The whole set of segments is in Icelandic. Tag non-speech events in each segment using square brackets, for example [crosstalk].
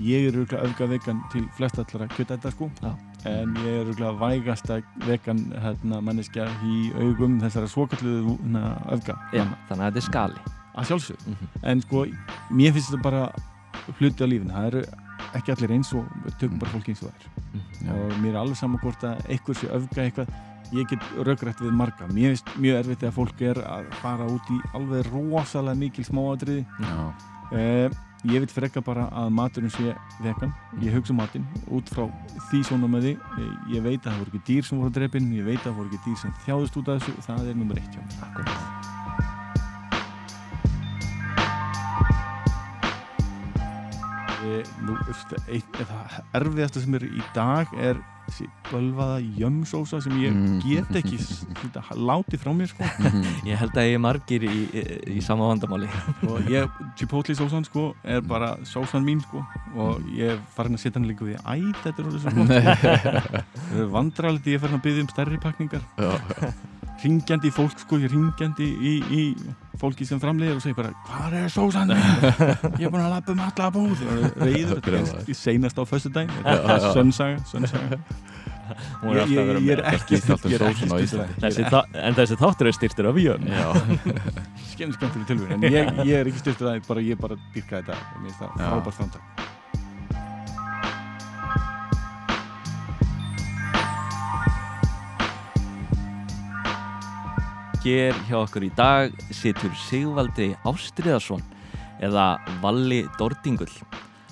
ég er auðvitað öfga vegan til flest allara kjötæta sko. Já. en ég er auðvitað vægasta vegan hérna, manneskja í augum þessara svokalluðu hérna, öfga. Já, þannig að þetta er skali. Að sjálfsög mm -hmm. en sko, mér finnst þetta bara hluti á lífinu, það eru ekki allir eins og tökum bara fólki eins og það er og mér er alveg saman hvort að einhver sé öfga eitthvað. Ég get raugrætt við marga. Mér finnst mjög erfitt þegar fólk er að fara út í alveg rosalega mikil smáadriði Já, uh, ég veit frekka bara að maturinn sé vegan, ég hugsa um matinn út frá því Eh, ég veit að það voru ekki dýr sem voru drefin ég veit að það voru ekki dýr sem þjáðust út af þessu. Það er nummer eitt hjá mér. Akkurat nú, eitt, það erfiðasta sem er í dag er þessi bölvaða jömsósa sem ég Mm. get ekki láti frá mér sko. [laughs] Ég held að ég er margir í, í, í sama vandamáli. Og ég, chipotle sósan sko er bara sósan mín sko. Og ég er farin að setja hann líka við æ, þetta er orðið svo gott. [laughs] Vandralegt, ég er farin að byggja um stærri pakningar. Já, ringjandi í fólk sko, ég ringjandi í, í fólki sem framleiðir og segir bara hvað er sósan? ég er búin að lappa um alla búð. Reyður, þetta er seinast á já, já. sönnsaga, sönnsaga er ég, ég, ég er ekki það. þa- En þessi þáttur er styrtur af jöfn já, skemmt skemmtileg tilvíð en ég, ég er ekki styrkt það bara, ég bara dyrka þetta. Það frábært framtak Hér hjá okkur í dag situr Sigvaldi Ástriðarsson eða Valli Dordingull.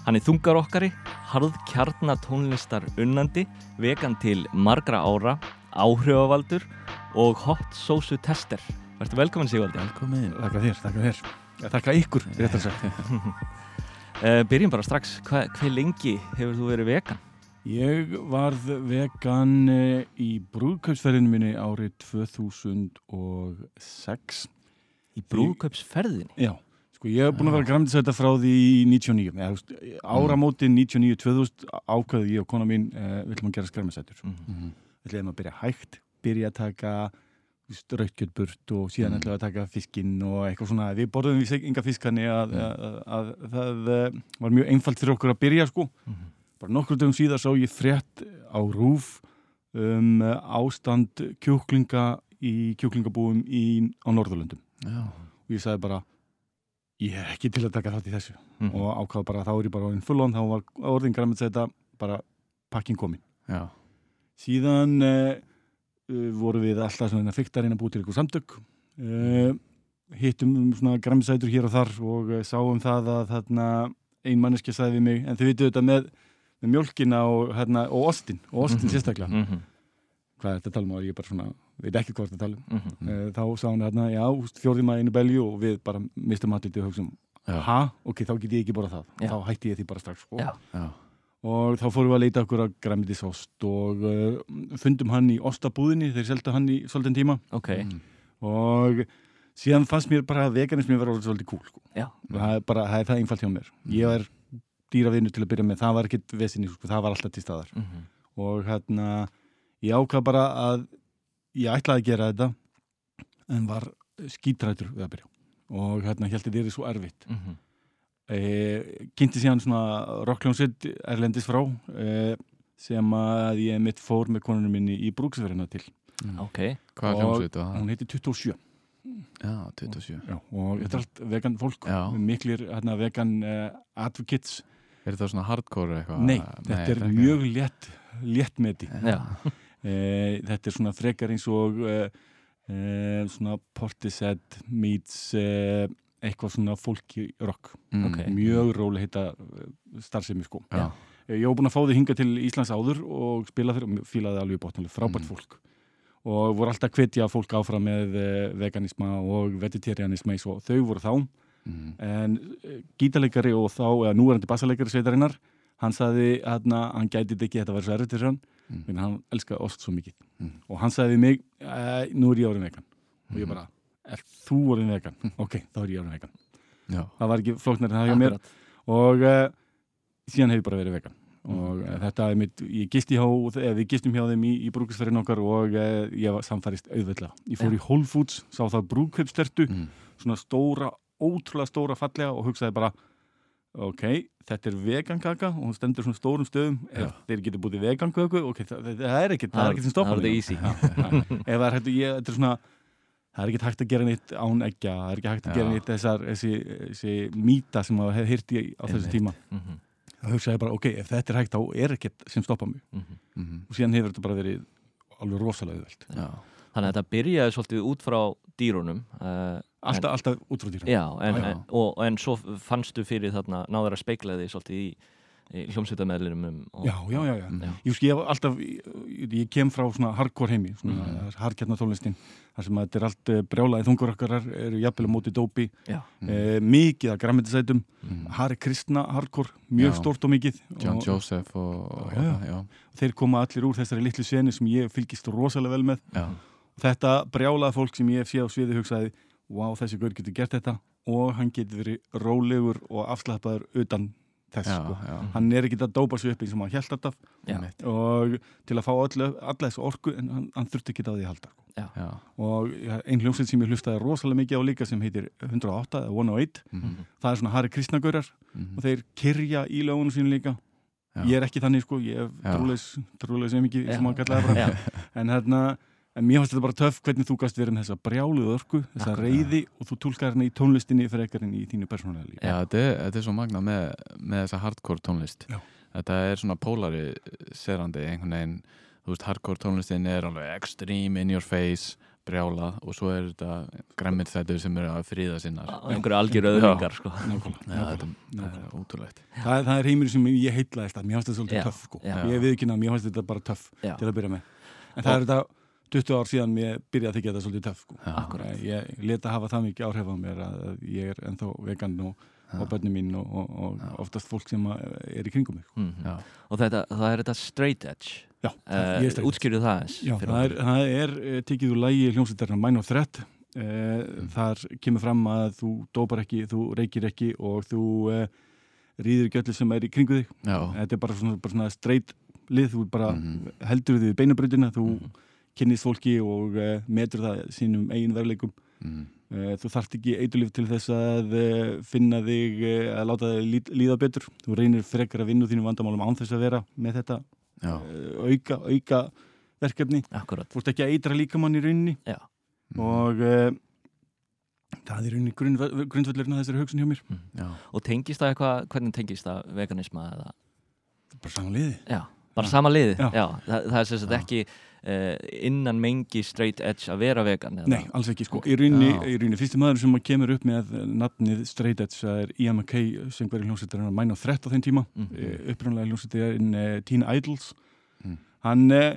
Hann er þungar okkari, harð kjarnatónlistar unnandi, vegan til margra ára, áhrifavaldur og hot sósu tester. Verður velkominn Sigvaldi. velkomin Þakka þér, þakka þér ja, Þakka ykkur, réttar sagt [laughs] Uh, byrjum bara strax, Hva, hver lengi hefur þú verið vegan? Ég varð vegan eh, í brúðkaupsferðinu minni árið 2006 Í brúðkaupsferðinni? Já, sko ég hef búin að vera græmdisæta frá því í 99 Eða, þú veist, Áramótin 99-2000 ákveðu ég og kona mín við ætlum að gera skræmdisætur Mm. Mhm. Við ætlum að byrja hægt, byrja að taka rautkjöldburt og síðan Mm. ætlum við að taka fiskinn og eitthvað svona við borðum við enga fiskanni að, Mm. að, að, að það eh, var mjög einfalt fyrir okkur að byrja sko Mhm. Bara nokkur dögum síðar sá ég frétt á rúf um eh, ástand kjúklinga í kjúklingabúum í, á Norðurlöndum. Já, og ég sagði bara ég er ekki til að taka þátt í þessu. Mhm. og ákvað bara þá er ég bara orðin fullon þá var orðin græmið þetta bara pakkin komin já, síðan uh, uh, voru við alltaf svona fyrkt að reyna að búið til ykkur samtök. Uh, hittum um svona græmsætur hér og þar og sáum það að þarna ein manneskja sagði við mig en þið vitu þetta með, með mjölkina og, hérna, og ostin, og ostin Mhm. sérstaklega Mhm. hvað er þetta að tala um og ég bara svona veit ekki hvað þetta að tala um Mhm. uh, þá sá hann hérna, já, fjórði maður einu belju og við bara mistum aðlítið og hugsaum ha, ok, þá get ég ekki borða það Já. þá hætti ég því bara strax sko. Já. já, og þá fórum við að leita okkur að græmiðisost og uh, fundum hann í ostabúðinni þeir seldu hann í svolítinn tíma Ok, Mm. og síðan fannst mér bara að veganismi var orðið svolítið kúl sko. það er bara, það er það einfalt hjá mér ég er dýravinnu til að byrja með það var ekkit vesinni, sko, það var alltaf til staðar. Mhm. og hérna ég ákvað bara að ég ætlaði að gera þetta en var skítrætur við að byrja. Og hérna held þetta er svo erfitt. Mhm. e, kynnti síðan svona rockljónsitt erlendis frá e, sem að ég mitt fór með konunum minni í brúksverðina til. Ok, Hvað Og hljómsveit var það? hún heiti 27 Já, 27 Já, og þetta er allt vegan fólk. Já. miklir hérna, vegan uh, advocates Er þetta svona hardcore eitthvað? nei, þetta er ekki. mjög létt léttmeti [laughs] já. e, þetta er svona frekar eins og uh, svona portisett meets uh, eitthvað svona fólki rock Mm. Ok. mjög róli heita starfsemi sko Já, Ég var búin að fá þau hinga til Íslands áður og spila þeir og fílaði alveg bóttanlega, frábært Mm. fólk og voru alltaf hvetja fólk áfram með eh, veganisma og vegetarianisma eins og þau voru þá Mm. en eh, gítarleikari og þá, eða núverandi bassaleikari sveitarinnar hann sagði að hann gæti þetta ekki þetta var svo erfitt fyrir hann Mm. en hann elskaði ost svo mikið Mm. og hann sagði við mig, e, nú er ég orðin vegan og ég Mhm. bara, er þú orðin vegan? [laughs] ok, þá er ég orðin vegan Já, það var ekki flóknar en það hjá mér og uh, síðan hef ég bara verið vegan og uh, þetta er mitt, ég gisti hjá eða við gistum hjá þeim í, í brúkusferðin okkar og uh, ég var samfærist auðvitað ég fór Já. í Whole Foods, sá það brúkaupstertu mm. svona stóra, ótrúlega stóra fallega og hugsaði bara ok, þetta er vegankaka og hún stendur svona stórum stöðum. Ef þeir getur búið veganköku ok, það, það, það er ekkert, það er ekkert sem stoppar Það er það svona það er ekkert hægt að gera neitt án eggja það er ekki hægt að gera neitt þessar þessi, þessi mýta sem maður hefði hýrt í á þessu tíma. Mhm, þá hugsaði ég bara, ok, ef þetta er hægt þá er ekkert sem stoppa mig. Mhm. Mhm. og síðan hefur þetta bara verið alveg rosalega auðvelt. Já, Þannig að þetta byrjaði svolítið út frá dýrunum uh, alltaf, alltaf út frá dýrum Já, en, Já, já. En, og, en svo fannstu fyrir þarna náður að speikla því svolítið í, í hljómsveitamæðlinum já, já, já, já. Mhm. Ég, sko, ég, alltaf, ég, ég kem frá svona hardcore heimi, svona mm. hardkjarnar tónlistin, þar sem að þetta er allt uh, brjálaði þungur okkar eru jafnvel á móti dópi, Já. Mhm. uh, mikið að græmitisætum, Mhm. Hari Kristna hardcore, mjög Já. stórt og mikið John og Joseph og Já, já. já, þeir koma allir úr þessari litlu seni sem ég fylgist rosalega vel með. Þetta brjálaði fólk sem ég séð á sviði hugsaði, wow, þessi gaur getur gert þetta og hann getur verið rólegur og afslappaður utan þess, já, sko. já. Hann er ekki að dópa sig upp eins og maður held alltaf Já. Og til að fá alla, þessu orku en hann, hann þurfti ekki á því að halda sko. Og ja, ein hljómsveit sem ég hlustaði rosalega mikið á líka sem heitir 108 eða 108 Mhm. það er svona Hari Kristnagaurar Mhm. og þeir kyrja í lögunum sínu líka Já. ég er ekki þannig sko, ég er trúleis trúleis sem ekki, sem maður kallaði en hérna, en mér fannst þetta bara töff hvernig þú gast verið með þessa brjáluðu orku þessa Akkurat. reyði og þú tólkar hérna í tónlistinni frekar en í þínu persónulega lífi Já, þetta er, þetta er svo magna með, með þessa hardcore tónlist Já. Þetta er svona pólari serandi einhvern veginn, þú veist, hardcore tónlistin er alveg extreme, in your face brjála og svo er þetta græmið þetta sem eru að fríða sinnar einhverju algjör öðlingar sko. Þetta nákvæmlega. það er ótrúlegt það, það er heimur sem ég heitlaðist að mér fannst þetta svolítið Já, töff sko. ég við ekki að mér fannst þetta bara töff Já. til að byrja með en það er þetta 20 ár síðan mér byrjaði að þykja þetta svolítið töff sko. Akkúrat. ég leta hafa það mikið áhrif á mér að ég er ennþá vegan og, og börnum mín og, og, og oftast fólk sem er í kringum mig Mhm. Já, Og þetta, það er þetta straight edge já, uh, ég er straight. Útskýrðu það eins Já, það er, það er eh, tekið úr lægi hljómsveitarna Mine of Threat eh, þar kemur fram að þú dópar ekki, þú reykir ekki og þú eh, rýður ekki öllu sem er í kringu þig já, þetta er bara svona, bara svona straight lið, þú bara Mhm. heldur þig í beinubröndina, þú Mhm. Kynnist fólki og uh, metur það sínum eigin verleikum Mhm. uh, þú þarft ekki eitulíf til þess að uh, finna þig, uh, að láta þig líð, líða betur, þú reynir frekar að vinna úr þínum vandamálum án þess að vera með þetta já. uh, auka, auka verkefni, Akkurat þú ert ekki að eitra líkamann í rauninni. Já. Mhm. og uh, það er grundv grundvöldurinn að þessari hugsun hjá mér. Já, Og tengist það eitthvað, hvernig tengist það veganisma eða? Bara saman liði. Já, bara sama liði. Já. það, það er Já. ekki innan mengi straight edge að vera vegan eða? Nei, alls ekki sko. Í rauninni, fyrsti maður sem kemur upp með nafnið Straight Edge, það er Ian McKay sem verið hljómsveitarinn að mæna á þrett á þeim tíma mm. upprunlega hljómsveitarinn uh, Teen Idols Mm. hann uh,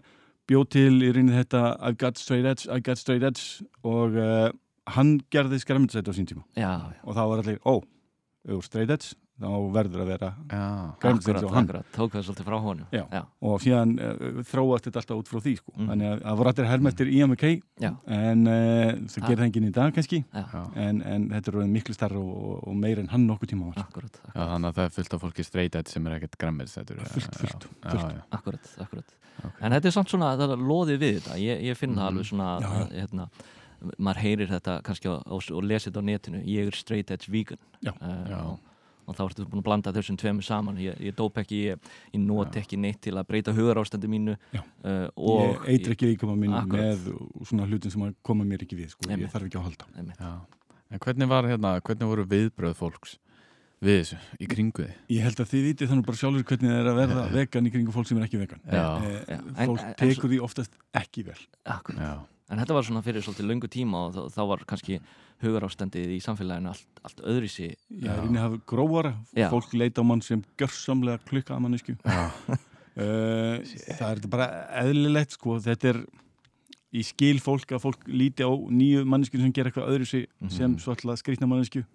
bjóð til í rauninni þetta I've got straight edge, I've got straight edge og uh, hann gerði skræmyndisæti á sín tíma Já, já og þá var allir, ó, ef straight edge þá verður að vera já, Akkurat, á hann. tók það svolítið frá honum Já. já, og síðan uh, þróast þetta alltaf út frá því sko. Mm. þannig að það voru allir Ian McKay Já. en uh, það gerir það enginn í dag kannski já, já. en, en þetta er orðið miklu starra og, og meir en hann nokkuð tíma var akkurat, Já, akkurat, þannig að það er fullt af fólki straight edge sem er ekkert þetta Fullt, fullt, já, fullt. já, akkurat, akkurat. Ok. En þetta er samt svona, það er loðið við þetta Ég, ég finn það Mhm. alveg svona Já, já. að, hérna, maður heyrir þetta kannski á, á, og lesið þetta á netinu ég er straight edge vegan Já. Eh, og, þá ertu búin að blanda þessum tveimur saman ég, ég dóp ekki, ég, ég not Já. ekki neitt til að breyta hugarástandi mínu uh, og ég eitir ekki minn Akkurat. með svona hlutin sem koma mér ekki við sko. ég þarf ekki að halda. En hvernig var hérna, hvernig voru viðbröð fólks við þessu, í kringu þið? ég held að þið vitið þannig bara sjálfur hvernig það er að verða vegan í kringu fólk sem er ekki vegan Já. Eh, Já. En- fólk en- tekur því oftast ekki vel Akkurat. Já, En þetta var svona fyrir svolítið löngu tíma og þá, var kannski hugarástandið í samfélaginu allt, allt öðrisi ég Já. er inn að hafa grófara. Já. fólk leita á mann sem gjörsamlega klukka að mannesku já, uh, [laughs] það er bara eðlilegt sko, þetta er í skil fólk að fólk líti á nýju mannesku sem gera eitthvað öðru sig Mhm. sem svolítið skrýtna mannesku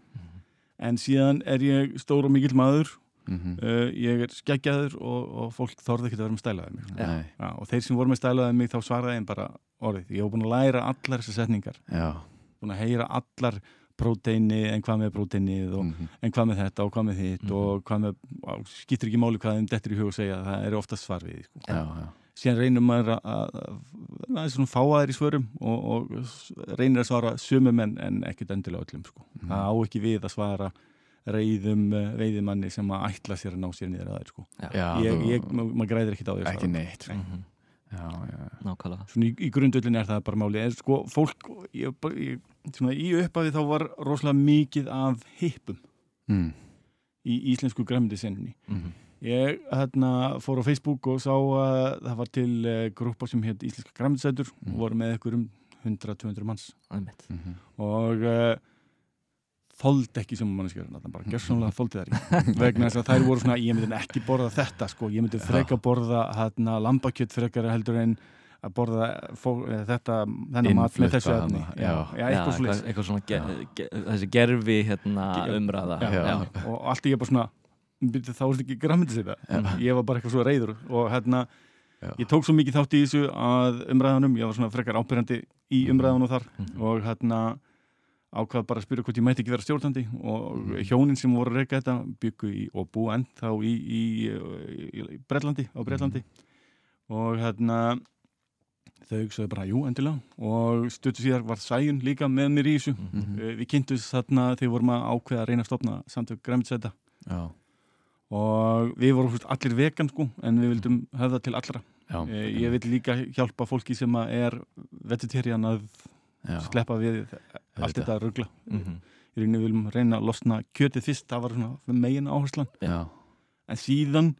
en síðan er ég stór og mikill maður mhm, uh, ég er skeggjaður og, og fólk þorði ekki að vera með stælaði mig ja, og þeir sem voru með stælaði mig þá svaraði þeim bara orðið, ég hef búin að læra allar þessar setningar, já, búin að heyra allar próteini, en hvað með próteinið og mhm, en hvað með þetta og hvað með hitt Mhm. og hvað með, og skiptir ekki máli hvað þeim dettur í hug að segja, það er oftast svar við sko. já, já, síðan reynir maður að, að, að, að svona fáaðir í svörum og, og reynir að svara sumum en, en ekkert endilega öllum sko. Mhm. það á ekki við að svara reyðum uh, veiðimanni sem að ætla sér að ná sér niður að þær sko. Já, ég, ég, ma- maður græðir ekkit á því ekki neitt sko. Mhm. já, já, Nákvæmlega í, í grundvöldin er það bara máli en sko fólk ég, ég, svona, í upphafi þá var rosalega mikið af hippum mm. í íslensku græmyndisenninni Mhm. ég hérna fór á Facebook og sá að það var til uh, grúpa sem hétt Íslenska græmyndisætur Mm. og voru með ykkur um 100-200 manns Einmitt. Mm og þoldi ekki sem manneskjörn þannig bara gjörsamlega þoldi þær ekki. Vegna þess að þær voru svona, ég myndi ekki borða þetta sko, ég myndi freka borða hérna lambakjött frekar heldur en að borða fó, eh, þetta þennan mat með þessu þarna, já, já. eitthvað Já, eitthvað svona ge, Já. ge, þessi gerfi hérna, umræða. Og allt ég bara svona þá er þetta ekki sér Já. það ég var bara eitthvað svo reyður og hérna ég tók svo mikið þátt í þessu að umræðanum, ég var svona frekar ábyrjandi í umræðanum þar Mhm. og hérna ákvað bara að spyrja hvort ég mætti ekki vera stjórnandi og Mhm. hjónin sem voru að reyka þetta byggu í og bú enn þá í, í, í, Bretlandi, á Bretlandi. Og hérna þau sögðu bara jú endilega. Og stuttu síðar var Sæjun líka með mér í þessu. Mhm. Mhm. Eh, við kynntumst þarna þegar vorum að ákveða að reyna að stopna samtök græmitsæta já, og við vorum fyrst allir vegan sko en við vildum höfða til allra. Já, Eh, ég vil líka hjálpa fólki sem er vegetarian að já, sleppa við allt þetta ruggla Mhm. í rauninni viljum reyna að losna kjötið fyrst það var megin áherslan já, en síðan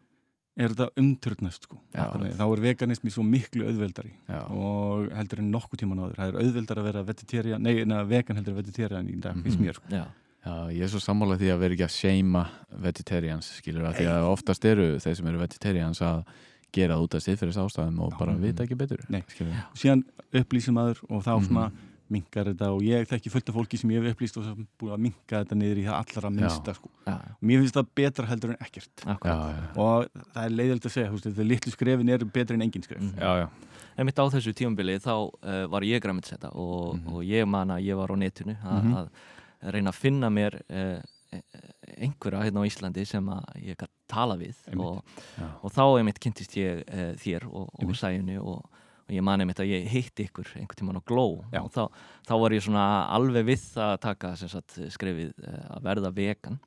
er þetta umturnast sko. Já. Þá er veganismi svo miklu auðveldari já, og heldur en nokkuð tíman áður það er auðveldar að vera vegetarian nei, neða, vegan heldur en vegetarian í dag finnst Mhm. mér sko. Já, já, ég er svo sammála því að vera ekki að seima vegetarians, skilur að því að oftast eru þeir sem eru vegetarians að gera út af siðferðis ástæðum og bara vita ekki betur Nei. skilur síðan upplýsir maður og þá Mhm. svona minkar þetta og ég þekki fullt af fólki sem ég hef upplýst og sem búið að minka þetta niður í það allra minnsta sko. og mér finnst það betra heldur en ekkert. Já, já, og það er leiðild að segja, þetta litlu skrefin eru betri en engin skref. Já, já, Einmitt á þessu tímabili þá uh, var ég græmitsetta og, Mhm. og ég man að ég var á netinu að, Mhm. að reyna að finna mér uh, einhverja hérna á Íslandi sem að ég kann tala við og, og þá einmitt kynntist ég uh, þér og, og sæjunni og, og ég man einmitt að ég hitti ykkur einhvern tíman á Gló Já. og þá, þá var ég svona alveg við það að taka sem sagt, skrefið uh, að verða vegan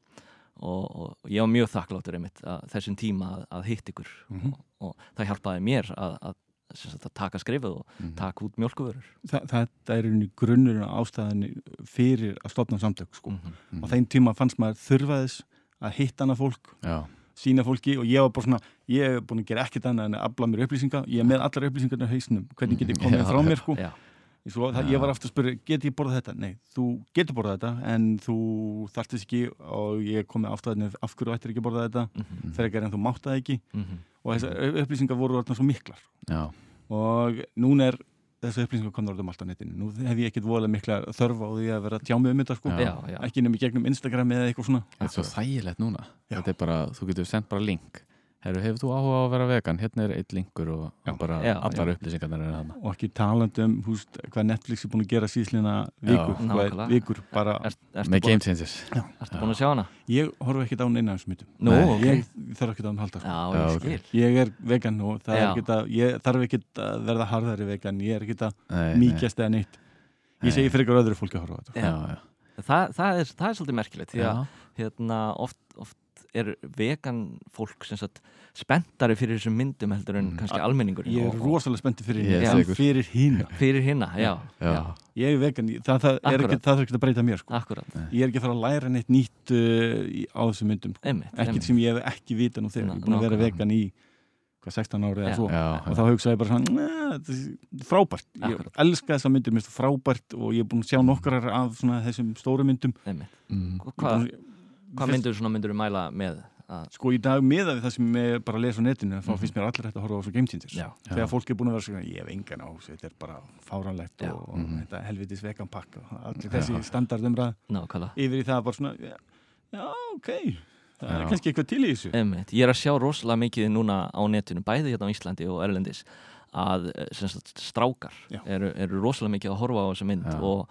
og, og ég var mjög þakkláttur einmitt að þessum tíma að, að hitt ykkur Mhm. og, og það hjálpaði mér að, að, sem sagt, að taka skrifið og mhm. taka út mjölkuvörur Þa, þetta er í grunnurinn á ástæðinni fyrir að stopna samtök sko. mm Mhm. á þeim tíma fannst maður þurfaðis að hitta hana fólk, já, sína fólki og ég var bara svona, ég hef búin að gera ekkert annað en að afla mér upplýsinga, ég er með allar upplýsingarna á hausnum, hvernig get ég komið frá mér sko. Svo, það, ég var aftur að spyrja, get ég borðað þetta? Nei, þú getur borðað þetta en þú þarftist ekki og ég kom með ástæðinu af hverju ættir ekki að borða þetta. Mm frekar en þú mátt það ekki. -hmm. og þessar upplýsingar voru orðnar svo miklar. Já, og núna er þessar upplýsingar komnar orðum allt á netinu. Nú hef ég ekkert voðalega mikla þörf á því að vera að tjá mig um þetta sko. Já. já, ekki nefnir gegnum Instagram eða eitthvað svona. Þetta er svo þægilegt núna. Já. þetta er bara, þú getur sendt bara link Herru, hefur þú áhuga á að vera vegan? Hérna er eitt linkur og, Já. bara Já, allar já. upplýsingarnar er þarna. Og ekki talandi um húst, hvað Netflix er búin að gera síðslina vikur, Já, hvað er nákvæmlega. vikur bara, Er, ertu með Game Changers. Ertu búin að sjá hana? ég horfa ekkert á neina þessum myndum Nú, Nei, ok. Ég þarf ekkert á að halda sko. Já, Já, ég skil. Ég er vegan og það er Já. ekkert að ég þarf ekkert að verða harðari vegan ég er ekkert að mýkjast eða neitt. Ég segi fyrir ykkur öðru fólki að horfa á þetta já, Það, það, er, það er svolítið merkilegt hérna, oft, oft er vegan fólk sem sagt spenntari fyrir þessum myndum heldur en Mm. kannski almenningur ég er rosalega spenntið fyrir henni sigur. fyrir hína fyrir hinna, já, já, já, ég er vegan, það, það, er ekkert, það að breyta mér sko. akkurat. Ég er ekki að fara að læra neitt nýtt uh, á þessum myndum sko. einmitt, ekkert einmitt. sem ég hef ekki vita nú þegar. Ég er búin að vera vegan í hvað, 16 ári eða svo. Já, og þá hugsaði ég bara svona "Nei, þetta er frábært, ég Akkurat. elska þessa myndir mér finnst það frábært og ég er búin að sjá nokkrar af svona þessum stóru myndum. Einmitt. mm, Hvað, búin- hvað myndur svona myndur mæla með að, sko í dag miða við það sem ég bara les á netinu þá Mhm. finnst mér allir hægt að horfa á svo Game Changers já, þegar fólk er búin að vera svona ég hef engan á þessu, þetta er bara fáranlegt Já. og, og Mhm. þetta helvitis vegan pakk og allir Já. þessi standardumræð nákvæmlega yfir í það bara svona já, já ok, það er kannski eitthvað til í þessu Einmitt. Ég er að sjá rosalega mikið núna á netinu, bæði hérna á Íslandi og Erlendis að eh, sagt, strákar eru, eru rosalega mikið að horfa á þessa mynd Já. og,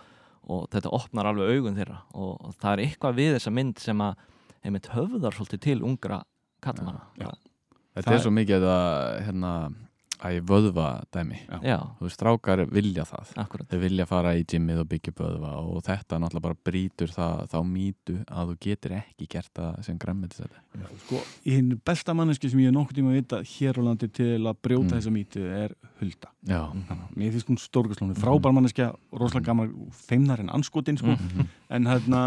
og þetta opnar alveg augun þeirra og, það er eitthvað við þessa mynd sem að einmitt höfðar svolítið til ungra kallmanna Já. Þetta er svo mikið að hérna, Æ, vöðva dæmi Já. Þú veist, strákar vilja það akkurat Þau vilja fara í gymmið og byggja vöðva og þetta náttúrulega bara brýtur það þá mýtu að þú getur ekki gert það sem græmmetis þetta Sko, hinn besta manneski sem ég er nokkuð tíma að vita hér á landi til að brjóta Mm. þessa mítu er Hulda. Mér finnst hún stórgurslónu, frábær manneskja, rosalega gaman, feimnar en anskotin, sko. Mhm. En hérna,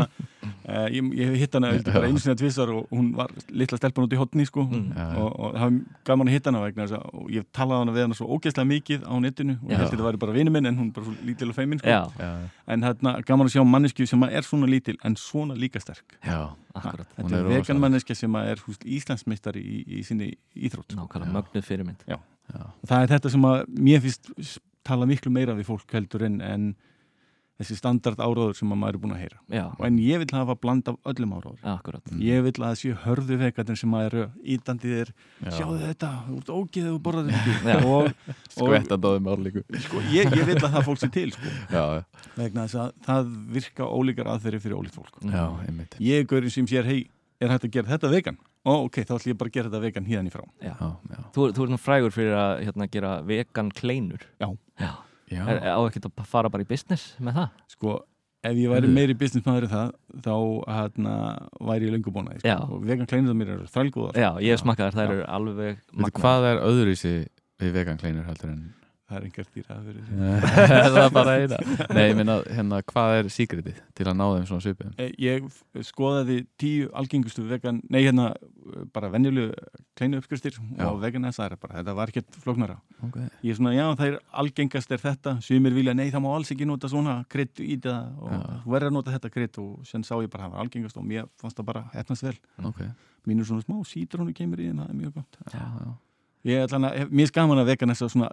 uh, ég, ég hitt hana held ég, bara einu sinni að tvisar og hún var litla stelpan út í hotni, sko. Mm. Já. Og, og það var gaman að hitta hana vegna þess að og ég talaði hana við hana svo ógeðslega mikið á netinu og Já. ég held að þetta væri bara vinur minn en hún er bara svo lítil og feimin, sko. Já, já, En hérna, gaman að sjá mannesku sem er svona lítil en svona líka sterk. já. akkurat Hún Þetta er vegan manneskja sem er húst, Íslandsmeistari í, í sinni íþrótt. nákvæmlega Já. mögnuð fyrirmynd já. Og það er þetta sem að mér finnst tala miklu meira við fólk heldur en, en þessi standard áráður sem að maður er búin að heyra. Já, Og En ég vil hafa bland af öllum áráður. akkurat Mm. Ég vil að það séu hörðu vegatin sem að eru ítandi þér, Já. sjáðu þetta, þú ert ógeð og borðar þetta. [laughs] Og, og Skvetta dóðum álíku sko, ég, ég vil að það fólk sé til, sko. Vegna þess að það virka ólíkar aðferði fyrir ólíkt fólk. já, einmitt Ég er gaurinn sem sér, hei, er hægt að gera þetta vegan? Ó, ok, þá ætlum ég bara að gera þetta vegan híðan í frá. Já. Já, já, Þú, þú ert nú frægur fyrir að hérna, gera vegan kleinur Já. Já. Já. Er, á ekkert að fara bara í business með það? Sko, ef ég væri meiri businessmaður en það, þá hérna, væri ég að Já. sko. og vegan kleinir það mér eru þrælgóðar Já, ég þær, þær Já. eru alveg hvað er öðruvísi við vegan kleinur heldur en það er engar dýra að vera [laughs] það er bara eina. Nei, ég meina, hérna, hvað er síkritið til að ná þeim svona svipum? Eh, Ég skoðaði tíu algengustu vegan, nei hérna bara venjulegu kleinu uppskriftir Já. og vegan þess að bara, þetta var ekkert flóknara. Okay. ég er svona, já það er algengast er þetta. Sumir vilja, nei það má alls ekki nota svona krydd í það og verður að nota þetta krydd og sen sá ég bara að það var algengast og mér fannst það bara hefnast vel. Okay. mínu svona smá sítrónu kemur í en það er mjög gott. Já, já, ég er skaman að vegan þess að svona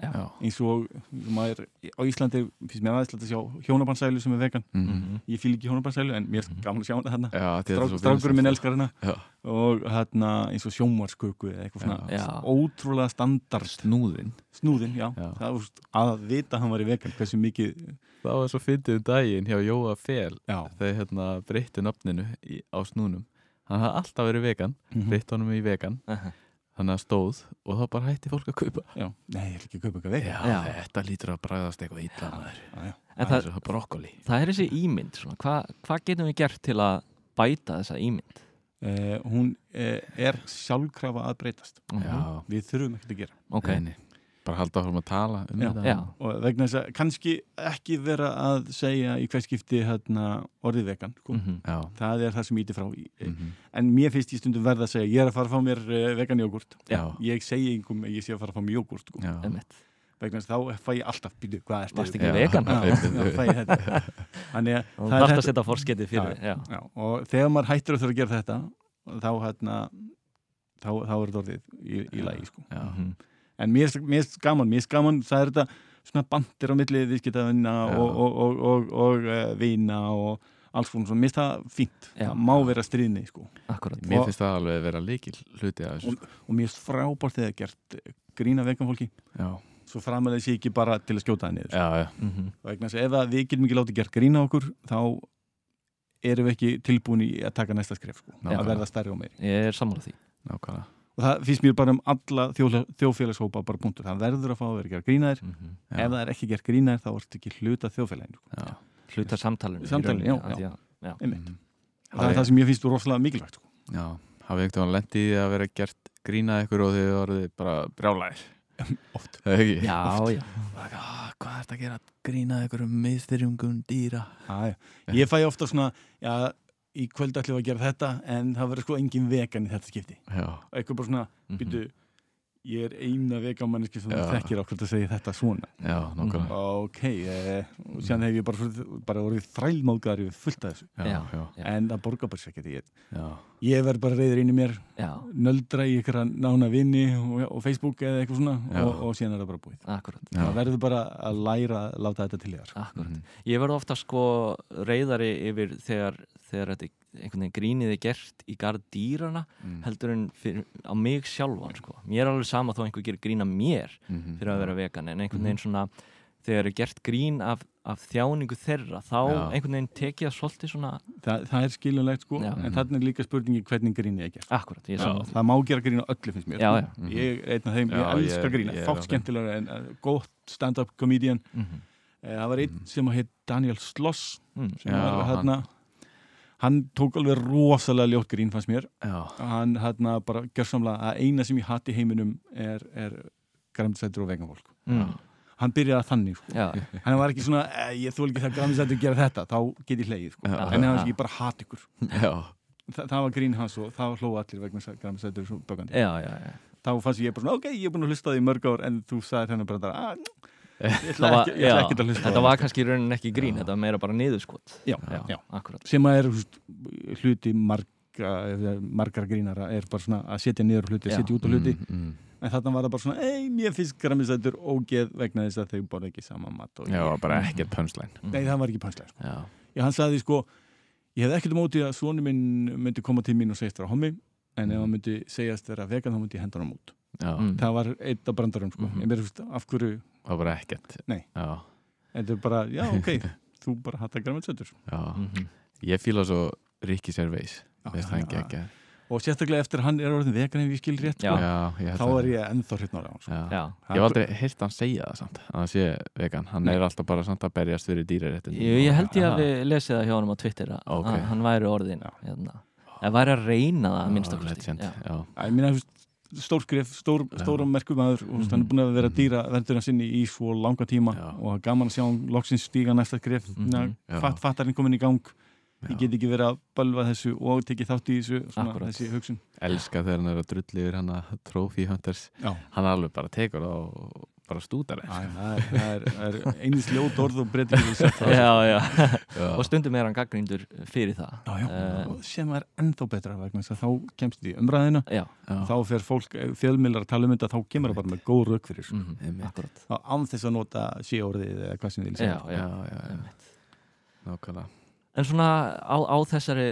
já. eins og maður, á Íslandi finnst mér aðeinslega að sjá hjónabandsælu sem er vegan Mm. Mhm. ég fíl ekki hjónabandsælu en mér er gaman að sjá hana þarna Já, þetta er svo strákurinn minn elskar hana Já. og hérna eins og sjómarsköku eða eitthvað svona Já. ótrúlega standard Snúðin snúðin, já, Já. það var að vita að hann var í vegan hversu mikið Það var svo fyndið um daginn hjá Jóa Fel þegar hérna breyttu nafninu í, á snúnum hann hafði alltaf verið vegan Mhm. breytt honum í vegan Aha. Þannig að stóð og þá bara hætti fólk að kaupa já, nei, ég ætla ekki kaupa eitthvað Já. þetta lítur að bræðast eitthvað illa maður já, já. En það það, er svo brokkoli það er þessi ímynd svona. Hva, hvað getum við gert til að bæta þessa ímynd? Eh, hún eh, er sjálfkrafa að breytast Mhm. já, við þurfum ekkert að gera Ok, nei. Bara halda áfram að tala um Já. þetta já, og vegna þess að kannski ekki vera að segja í hvers skipti hérna, orðið vegan sko. mhm, já. það er það sem íti frá í. mhm. en mér finnst ég stundum verða að segja ég er að fara að fá mér uh, vegan jógurt ég segi einhverjum að ég sé að fara að fá mér jógurt sko. vegna þess að þá fæ ég alltaf býtu hvað er [laughs] þetta þannig að það er þetta setja forsketið fyrir Já, Já, já, og þegar maður hættir að þurfa að gera þetta þá hérna þá, þá er þetta orðið í, í lagi sko. já. En mér er- er gaman, mér er gaman það er þetta svona bandir á milli viðskiptavinna Já. og, og, og, og, og uh, vina og alls konar svona, mér finnst það fínt. Já. það má vera stríðni sko. akkurat. Mér Og- finnst það alveg að vera líkil hluti af þessu. Og mér finnst frábært þegar gert eh, grína vegan fólki. Já, svo framar þessi ekki bara til að skjóta það niður já, já. Mhm. vegna þess að ef að við getum ekki látið gert grína okkur þá erum við ekki tilbúin í að taka næsta skref sko, að verða stærri á meiri. Ég er sammála því. Nákvæmlega og það finnst mér bara um alla þjóðla, þjóðfélagshópa bara punktur, það verður að fá að vera gert grínaðir Mhm. Já. ef það er ekki gert grínaðir þá ertu ekki hluta þjóðfélaginu sko. já. Hluta samtalinu Samtalinu, já, já. að- já. Og það er það sem ég finnst rosalega mikilvægt sko. Já, hafið einhvern veginn lendið að vera gert grínað ykkur og þið voruð bara brjálæðir [laughs] oft Það er ekki? Já, já, Ah, Hvað er þetta að gera? Grínað ykkur um miðstyrjungum dýra ah, ég fæ ofta svona já, í kvöld ætlum við að gera þetta en það verður sko engin vegan í þetta skipti Já, og eitthvað bara svona, Mhm. býtu ég er eina veganmanniski sem Já. þekkir okkur að segja þetta svona. Já, nákvæmlega. Ok, eh, og síðan hef ég bara, bara orðið þrælmóðgar yfir fullt af þessu. Já, Já. en það borgar bara sér ekki ég, já, ég verð bara reyður inn í mér já, nöldra í ykkur nána vini og, og Facebook eða eitthvað svona og, og síðan er það bara búið. Það verður bara að læra að láta þetta til þér. Mhm. Ég verð ofta sko reyðari yfir þegar, þegar þetta einhvern veginn grínið er gert í garð dýrana Mm. heldur en fyrir, á mig sjálfan sko. Mér er alveg sama þó einhver gerir grín af mér Mhm. fyrir að vera vegan en einhvern veginn svona þegar er gert grín af af þjáningu þeirra þá Já. einhvern veginn tekið það svolítið svona Þa, það er skiljanlegt sko Já. en þarna er líka spurningi hvernig gríni er gert akkurat, ég Já. það má gera grín á öllu finnst mér Já, sko. já. Mhm. ég er einn af þeim, ég Já, elska ég- grína ég á fátt þeim. skemmtilega en uh, gótt stand-up comedian Mhm. Eh, það var einn Mhm. sem heit Daniel Sloss Mm. sem Já, var hann- hérna hann tók alveg rosalega ljótt grín fannst mér Já, hann hérna bara gjörsamlega að eina sem ég hatt í heiminum er, er græmdsættur og veganfólk Mm. hann byrjaði þannig sko. Hann var ekki svona, eh, ég þú ekki það græmdsættur gera þetta, þá get ég hlegið sko. En hann var ekki bara hat ykkur Þa, það var grín hans og það hlóðu allir vegna að já, já, já. þá fannst ég bara svona, ok, ég er búin að hlusta því í mörg ár en þú sagðir hennar bara að Það ætla var, ekki, já, á þetta var sko. kannski í rauninni ekki grín, Já. þetta var meira bara niðurskot já, Já, já. akkurat sem að er hluti marga, margar grínara er bara svona að setja niður hluti, setja út á hluti Mm, mm. en þarna var það bara svona, ei, mér finnst græmisætur ógeð vegna þess að þau borða ekki sama mat Já, bara ekkert pönslæn nei, það var ekki pænslega sko. Já, hann sagði sko, ég hef ekkert um móti að svonu minn myndi koma til mín og segist vera hommi en ef hann myndi segjast vera vegan þá myndi ég henda hann út Mm. það var eitt af brandarum sko. Ég mér finnst, af hverju, það var bara ekkert Nei. Já, þetta er bara, já, ok [laughs] þú bara hattar græmisætur já Mhm. Ég fíla svo ekki ekki og sérstaklega eftir hann er orðin vegan ef ég skil rétt Já. sko. Já, ég held þá að- er ég ennþá hreitnára á hann sko. Já. Já, Ég hef aldrei heyrt hann segja það samt að hann sé vegan, hann Nei. er alltaf bara samt að berjast fyrir dýraréttin ég, ég held ég að við lesið það hjá honum á Twitter að Ok. að hann væri orðin hérna. eða væri að reyna það að minnst Já, okkur legend, Já. já. Æ, ég meina, þú veist, stór skrif, stór, stóra merkumæður og hann er búin að vera dýra verðurinn sinni í svo langa tíma Já. og gaman að sjá hann loksins stíga næsta skrif Mhm. mm Já. fatt, fattarinn komin í gang. Ég get ekki verið að bölva þessu og tekið þátt í þessu svona, þessi hugsun. Elska þegar hann er að drulli yfir hann að Já, Hann alveg bara tekur það og bara stútar það það er, einnig sljót orð og breytir og stundum er hann gaggrindur fyrir það Já, já, Eh, og sem er ennþá betra vegna þess að þá kemst í umræðina já, þá fer fólk, ef fjölmiðlar að tala um þetta þá kemur það bara með góð rauk fyrir þessu. mhm, Einmitt. akkurat þá án þess að nota sé-orðið eða hvað sem þið vil já, segja já, já, já, já. einmitt. Nákvæmlega En svona á, á þessari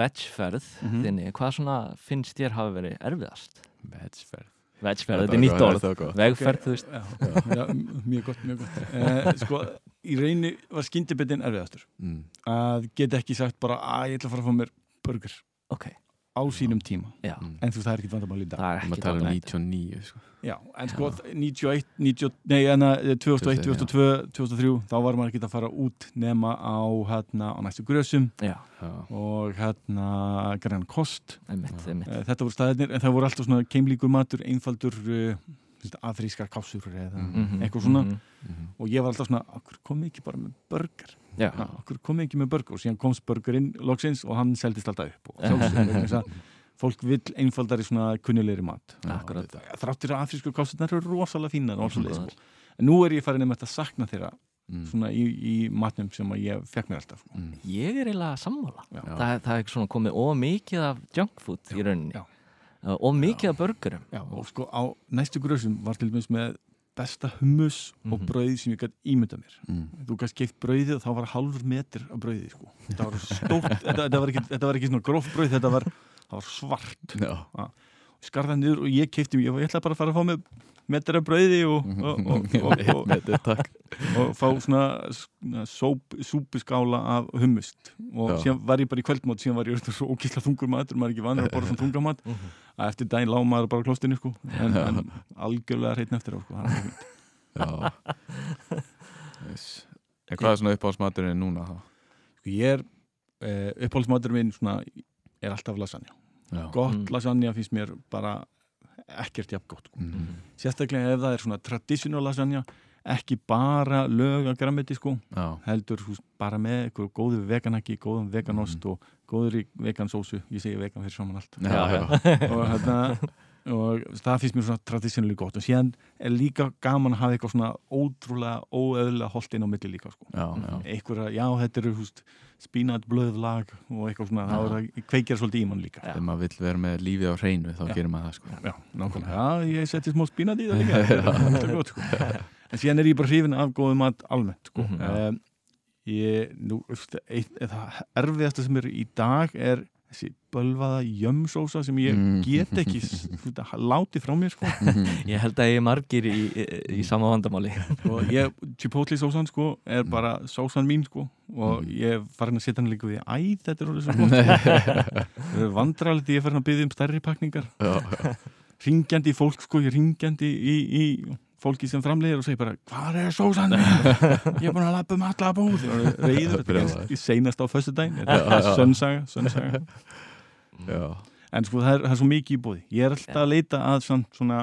vegferð Mhm. þinni, hvað svona finnst þér hafa verið erfiðast? Vegferð Vegferð, þetta er nýtt orð. Vegferð, þú veist. Já, já, mjög gott, mjög gott. Uh, sko, í reyni var skyndibitinn erfiðastur. Mm. að geta ekki sagt bara að ég ætla að fara að fá mér burger. Ok, á sínum tíma já, mm. en þú það er ekki vandamál í dag það er Við ekki erum að tala um vandamál. 99 sko. já, en sko Já. 91, 90, nei, enna, 2001, 2001, 2002, 2003 þá var maður ekki að fara út nema á hérna á næstu grösum Já, Já, og hérna grænan kost einmitt, einmitt Eh, þetta voru staðirnir en það voru alltaf svona keimlíkur matur einfaldur uh, afrískar kásur eða Mhm. eitthvað svona mhm. mhm. og ég var alltaf svona, okkur komið ekki bara með Ha, okkur komið ekki með burger og síðan komst burgerinn loksins og hann seldist alltaf upp og að [laughs] fólk vill einfaldari svona kunnilegri mat þráttur að afrísku kásurnar eru rosalega Góðar. sko. en nú er ég farin að sakna þeirra Mm. svona í, í matnum sem ég fekk mér alltaf sko. Mm. Ég er eiginlega sammála Já. það, er svona komið ómikið af junk food í rauninni já. Uh, og mikið af burgerum Já, og sko á næstu grösum var til dæmis með besta hummus og Mhm. brauð sem ég gætt ímynda mér Mm. þú gæst keift brauðið og þá var halvur metr af brauðið sko. þetta var stórt þetta, þetta, var ekki, þetta var ekki svona gróf brauð þetta var, það var svart Já, skarðað niður og ég keipti mig ég ætla bara að fara að fá mig metr af brauði og, og, og, [laughs] og, og, [laughs] Með og fá svona, súpiskála af hummust og síðan var ég bara í kvöldmátt síðan var ég svo ókýrsla þungur matur maður er ekki vanur að borða svona þungamat [laughs] Mhm. að eftir daginn lág maður bara á klostinu sko. en, en algjörlega hreitn eftir á sko. Já yes. En hvað er svona uppáhaldsmaturinn núna? þá? sko, ég er uh, uppáhaldsmatur minn svona, er alltaf lasagna Já. gott Mm. lasagna finnst mér bara ekkert jafn gott sko. Mm. sérstaklega ef það er svona traditional lasagna ekki bara lög að grammeti sko Já, heldur hús, bara með eitthvað góðu veganaki, góðum veganost og góður vegansósu, ég segi vegan fyrir saman allt já, já. og, hérna, og það finnst mér svona traditionally gott og síðan er líka gaman að hafa eitthvað svona ótrúlega óöðlega holt inn á milli líka sko. já, já. eitthvað, já þetta eru húst spínat blöðlag og eitthvað svona er það kveikjar svolítið í mann líka. Þegar maður vill vera með lífið á hreinu þá Já. gerir maður það sko Já, nákvæmlega, já, ég seti smá spínat í það líka [laughs] það er gott sko. en síðan er ég bara hrifin af góðum mat almennt sko. Mhm. um, ég, nú, veist, eitt, það erfiðasta sem er í dag er þessi bölvaða jömsósa sem ég Mm. get ekki láti frá mér sko. [laughs] Ég held að ég er margir í, í, í sama vandamáli. [laughs] Og ég, chipotle sósan sko er bara sósan mín sko. Og Mm. ég er farin að setja hann líka við æ, þetta er orðið svo gott. [laughs] Vandralegt ég er farin að byggja um stærri pakningar. Já, ringjandi fólk sko, ringjandi í, í fólki sem framleiðir og segir bara hvað er sósan? Ég er búin að lappa um alla búð reyður, er seinast á já, já. sönnsaga, sönnsaga [laughs] en sko það er, það er svo mikið í búði ég er alltaf að leita að svona, svona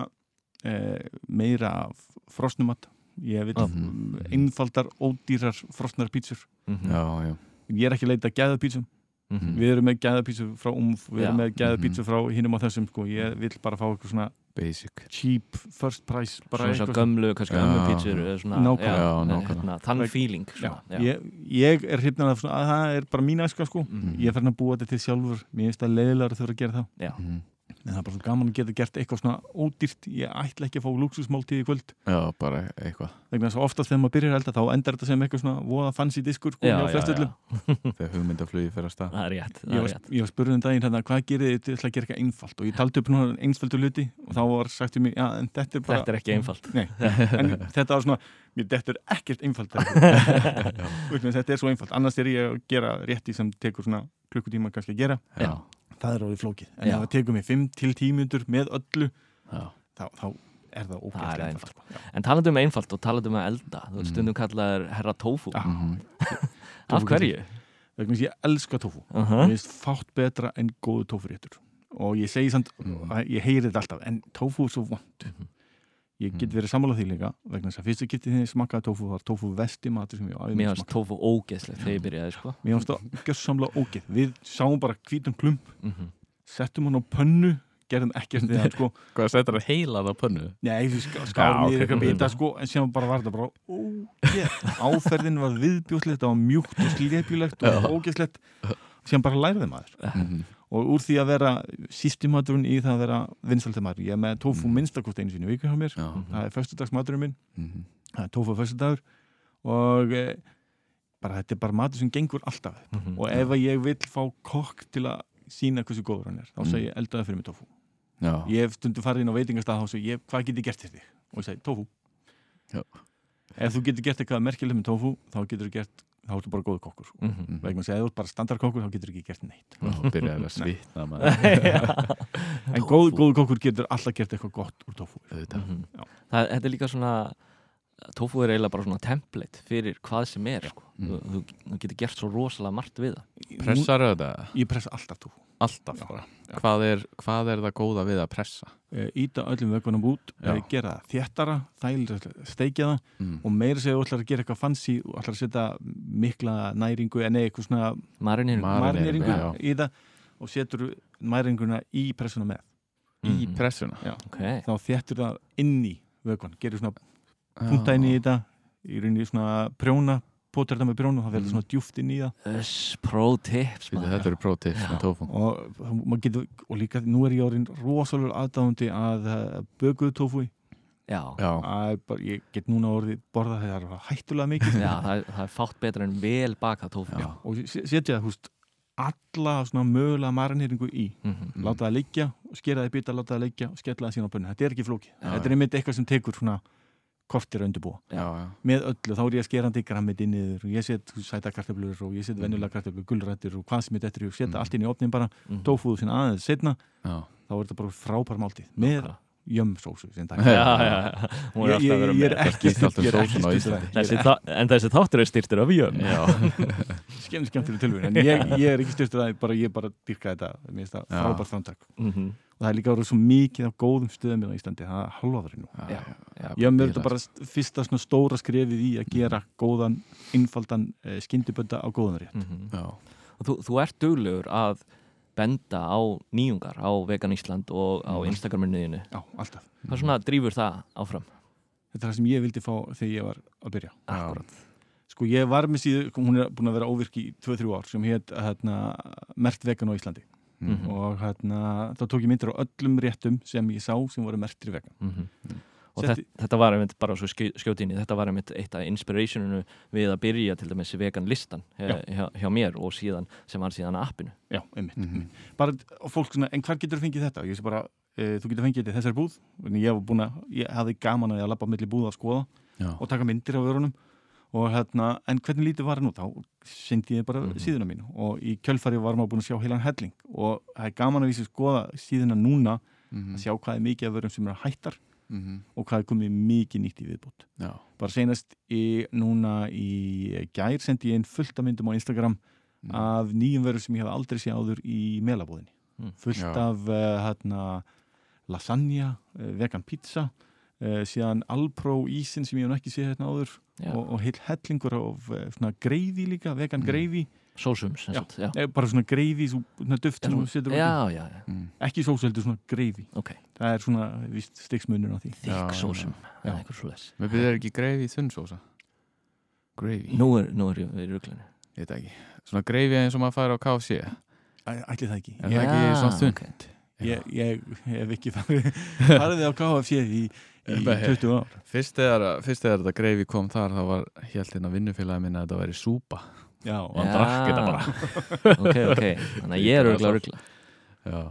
eh, meira af frosnumat ég vil Mhm. einfaldar ódýrar frosnar pítsur. Mhm. ég er ekki að leita að gæða pítsum Mhm. við erum með gæða pítsu frá umf við erum með gæða Mhm. frá hinum á þessum sko. ég vil bara fá eitthvað svona Basic cheap first price bara Svona svo gömlu, kannski Já. gömlu pítsur hérna, Þann feeling ég, ég er svona að það er bara mín æska sko Mhm. ég er farin að búa þetta til sjálfur mér finnst það leiðilega að þurfa að gera það Já. En það er bara svo gaman að geta gert eitthvað svona ódýrt. Ég ætla ekki að fá luxusmáltíð í kvöld. Já, bara eitthvað. Vegna þess að oftast þegar maður byrjar að elda þá endar þetta sem eitthvað svona voða fancy diskur sko, Já, já, já. [laughs] þegar hugmyndaflugi fyrir að stað. Það er rétt, það ég er var, rétt. ég var spurðið um daginn hérna, hvað gerir þið til að gera eitthvað einfalt? Og ég taldi upp núna einsfældu hluti og þá var sagt um mig, já en þetta er bara Þetta er ekki einfalt. Nei, en [laughs] þetta var svona mér þetta er ekkert einfalt [laughs] þetta er svo einfalt, annars er ég að gera rétti sem tekur svona klukkutíma kannski að gera. Já. Það er orðið flókið, en Já. ef það tekur mig 5 til 10 minnur með öllu þá, þá er það ógæðslega einfalt. Já. En talandi um einfalt og talandi um að elda Þú Mm. ert stundum kallaður herra tofu Já. Mhm. [laughs] Af hverju? vegna þess að ég elska tofu Uh mér finnst fátt betra en góðu tofuréttur og ég segi samt, Mm. ég heyri þetta alltaf en tofu er svo vond Mhm. Ég get Mm. verið sammála því líka vegna þess að fyrstu getið þið smakkaði tofu var tofu vesti matur sem ég á ævinni Mér finnst tofu ógeðslegt þegar ég byrjaði sko. mér finnst það gjössamlega ógeð við sáum bara hvítum klump Mhm. settum hann á pönnu gerðum ekkert við hann sko [laughs] Hvað setjar það heilað á pönnu? Nei, við ská- Já, skárum ok. í eitthvað bita sko en sem bara var þetta bara ógeð áferðin var viðbjóðslegt, það var mjúkt og slepjulegt og ógeðslegt sem bara lærði maður Mhm. Og úr því að vera sístimaturinn í það að vera vinsaldamatur ég er með tofu Mhm. minnstakost einu sinni í viku hjá mér Já. það er föstudagsmaturinn minn Mhm. það er tofu föstudagur og e, bara þetta er bara matur sem gengur alltaf upp. Mhm. og ef ég vill fá kokk til að sína hversu góður hann er þá Mm. segi ég eldaði fyrir mig tofu Já, ég hef stundu farið inn á veitingastað þá segi ég hvað get ég gert til þig og ég segi tofu Já. ef þú getur gert eitthvað merkileg með tofu þá getur þú gert þá ertu bara góður kokkur sko. Mhm. Mhm. vegna að ef þú ert bara standardkokkur þá getur ekki gert neitt og byrjaði að svitna [laughs] en góð, góður kokkur getur alltaf gert eitthvað gott úr tofu Auðvitað. Mhm. Já. Það, Þetta er líka svona tofu er eiginlega bara svona template fyrir hvað sem er sko. Mm. þú, þú, þú getur gert svo rosalega margt við það Pressar þetta? ég pressa alltaf tofu Alltaf Já. bara Já. hvað er, hvað er það góða við að pressa? Eh, íta öllum vökunum út Já. eh, gera það þéttara, þægilega steikja það Mm. og meira segja þú ætlar að gera eitthvað fancy og ætlar að setja mikla næringu en eitthvað svona Marineringu, marineringu já. í það og setur næringuna í pressuna með Í Mhm. pressuna? okay. þá þéttur það inn í vökun gerir svona punta inn í þetta í rauninni svona prjóna potur þetta með prjóna, það verður Mm. svona djúft inn í það. Öss, pro tips Þetta, þetta eru með tofu. Og, getur, og líka nú er ég orðin rosalega aðdáðandi að uh, bökuðu tófúi Já, að bara, ég get núna orðið borða þegar það er hættulega mikið. Já það, er, það er fátt betra en vel bakað tofu. Já. og se- setja það, húst alla svona mögulega marineringu í. Mm. láta það liggja, skera það í bita, láta það liggja og skella það síðan á pönnu, þetta er ekki flóki Já, þetta er einmitt eitthvað sem tekur svona kortir að undirbúa já, já. með öllu, þá er ég að skera hann í grammit inn niður og ég set sæta kartöflur og ég set Mhm. venjulega kartöflur, gulrættir og hvað sem er þetta og setja Mhm. allt inn í opnin bara, Mhm. tófúðu sinna aðeins setna já. þá er þetta bara frábær máltíð með. Jömsósu sem dæmi. Já, já, já. Hún er Ég, alltaf að ég, vera ég er með um er það. Er En þessi þáttur er styrtur af jöm Já, skemmt [laughs] skemmtileg tilvíð en ég, ég er ekki styrtur það bara, ég bara dyrka þetta. Það frábært framtak Mhm. og það er líka verið svo mikið af góðum stöðum í Íslandi, það er ég mér þetta bara st- fyrsta stóra skrefið í að gera góðan einfaldan uh, skyndibönda á góðan rétt. Mhm. Já, Og þú, þú ert duglegur að benda á nýjungar á Vegan Ísland og á Mhm. Instagraminniðinu já, alltaf, Hvað svona drífur það áfram? þetta er það sem ég vildi fá þegar ég var að byrja Akkurat sko ég var með síðu, hún er búin að vera óvirk í 2-3 ár sem hétt hérna, mert vegan á Íslandi Mhm. Mhm. og hérna, þá tók ég myndir á öllum réttum sem ég sá sem voru mertri vegan Mhm. Og Setti- þetta, þetta var einmitt bara svo skjó- skjóti inn í þetta var einmitt eitt af inspirationinu við að byrja til dæmis vegan listan hjá, hjá, hjá mér og síðan sem var síðan að appinu Já, einmitt, Mhm. einmitt. Bara, og fólk svona, en hvar getur þú fengið þetta? Ég sé bara, e, þú getur fengið þetta í þessari búð en ég, var búin að, ég hafði gaman að ég að labba á milli búða að skoða Já, og taka myndir af vörunum og hérna, en hvernig lítið var það nú þá syndi ég bara Mhm. síðuna mínu og í kjölfari var maður búin að sjá heilan helling og það er gaman að vísi skoða síðuna núna Mhm. að sjá hvað er mikið af vörum sem eru hættar Mhm. og hvað er komið mikið nýtt í viðbútt Já, bara senast í, núna í gær sendi ég einn fullt af myndum á Instagram Mhm. af nýjum vörum sem ég hef aldrei séð áður í melabúðinni Mm. fullt Já. af uh, hérna, lasagna, uh, vegan pizza uh, síðan Alpro ísin sem ég hef ekki séð hérna áður Já. og, og heil hellingur af greiði líka, vegan Mm. greiði sósum bara svona greiði, svona duft sem þú setur í. já, já, já, Mhm. ekki sósveldur, svona greiði ok. Það er svona vist stiksmunur á því. Þykk sósum, eða Við byrðum ekki greifi í þunnsósa Greifi, nú er, nú er ég við veit ekki. Svona greifi eins og maður fær á KFC Er ætli það ekki. Það ég, ekki svona þunnt? ok. ég, ég hef ekki farið [laughs] farið á KFC í, í Nei. 20 ár. Fyrst þegar, fyrst þegar þetta greifi kom þar þá var helt hérna vinnufélagi minna að þetta væri súpa já, og Já. hann drakk þetta bara. [laughs] Ok, ok, þannig að ég er örgulega ruggla Já.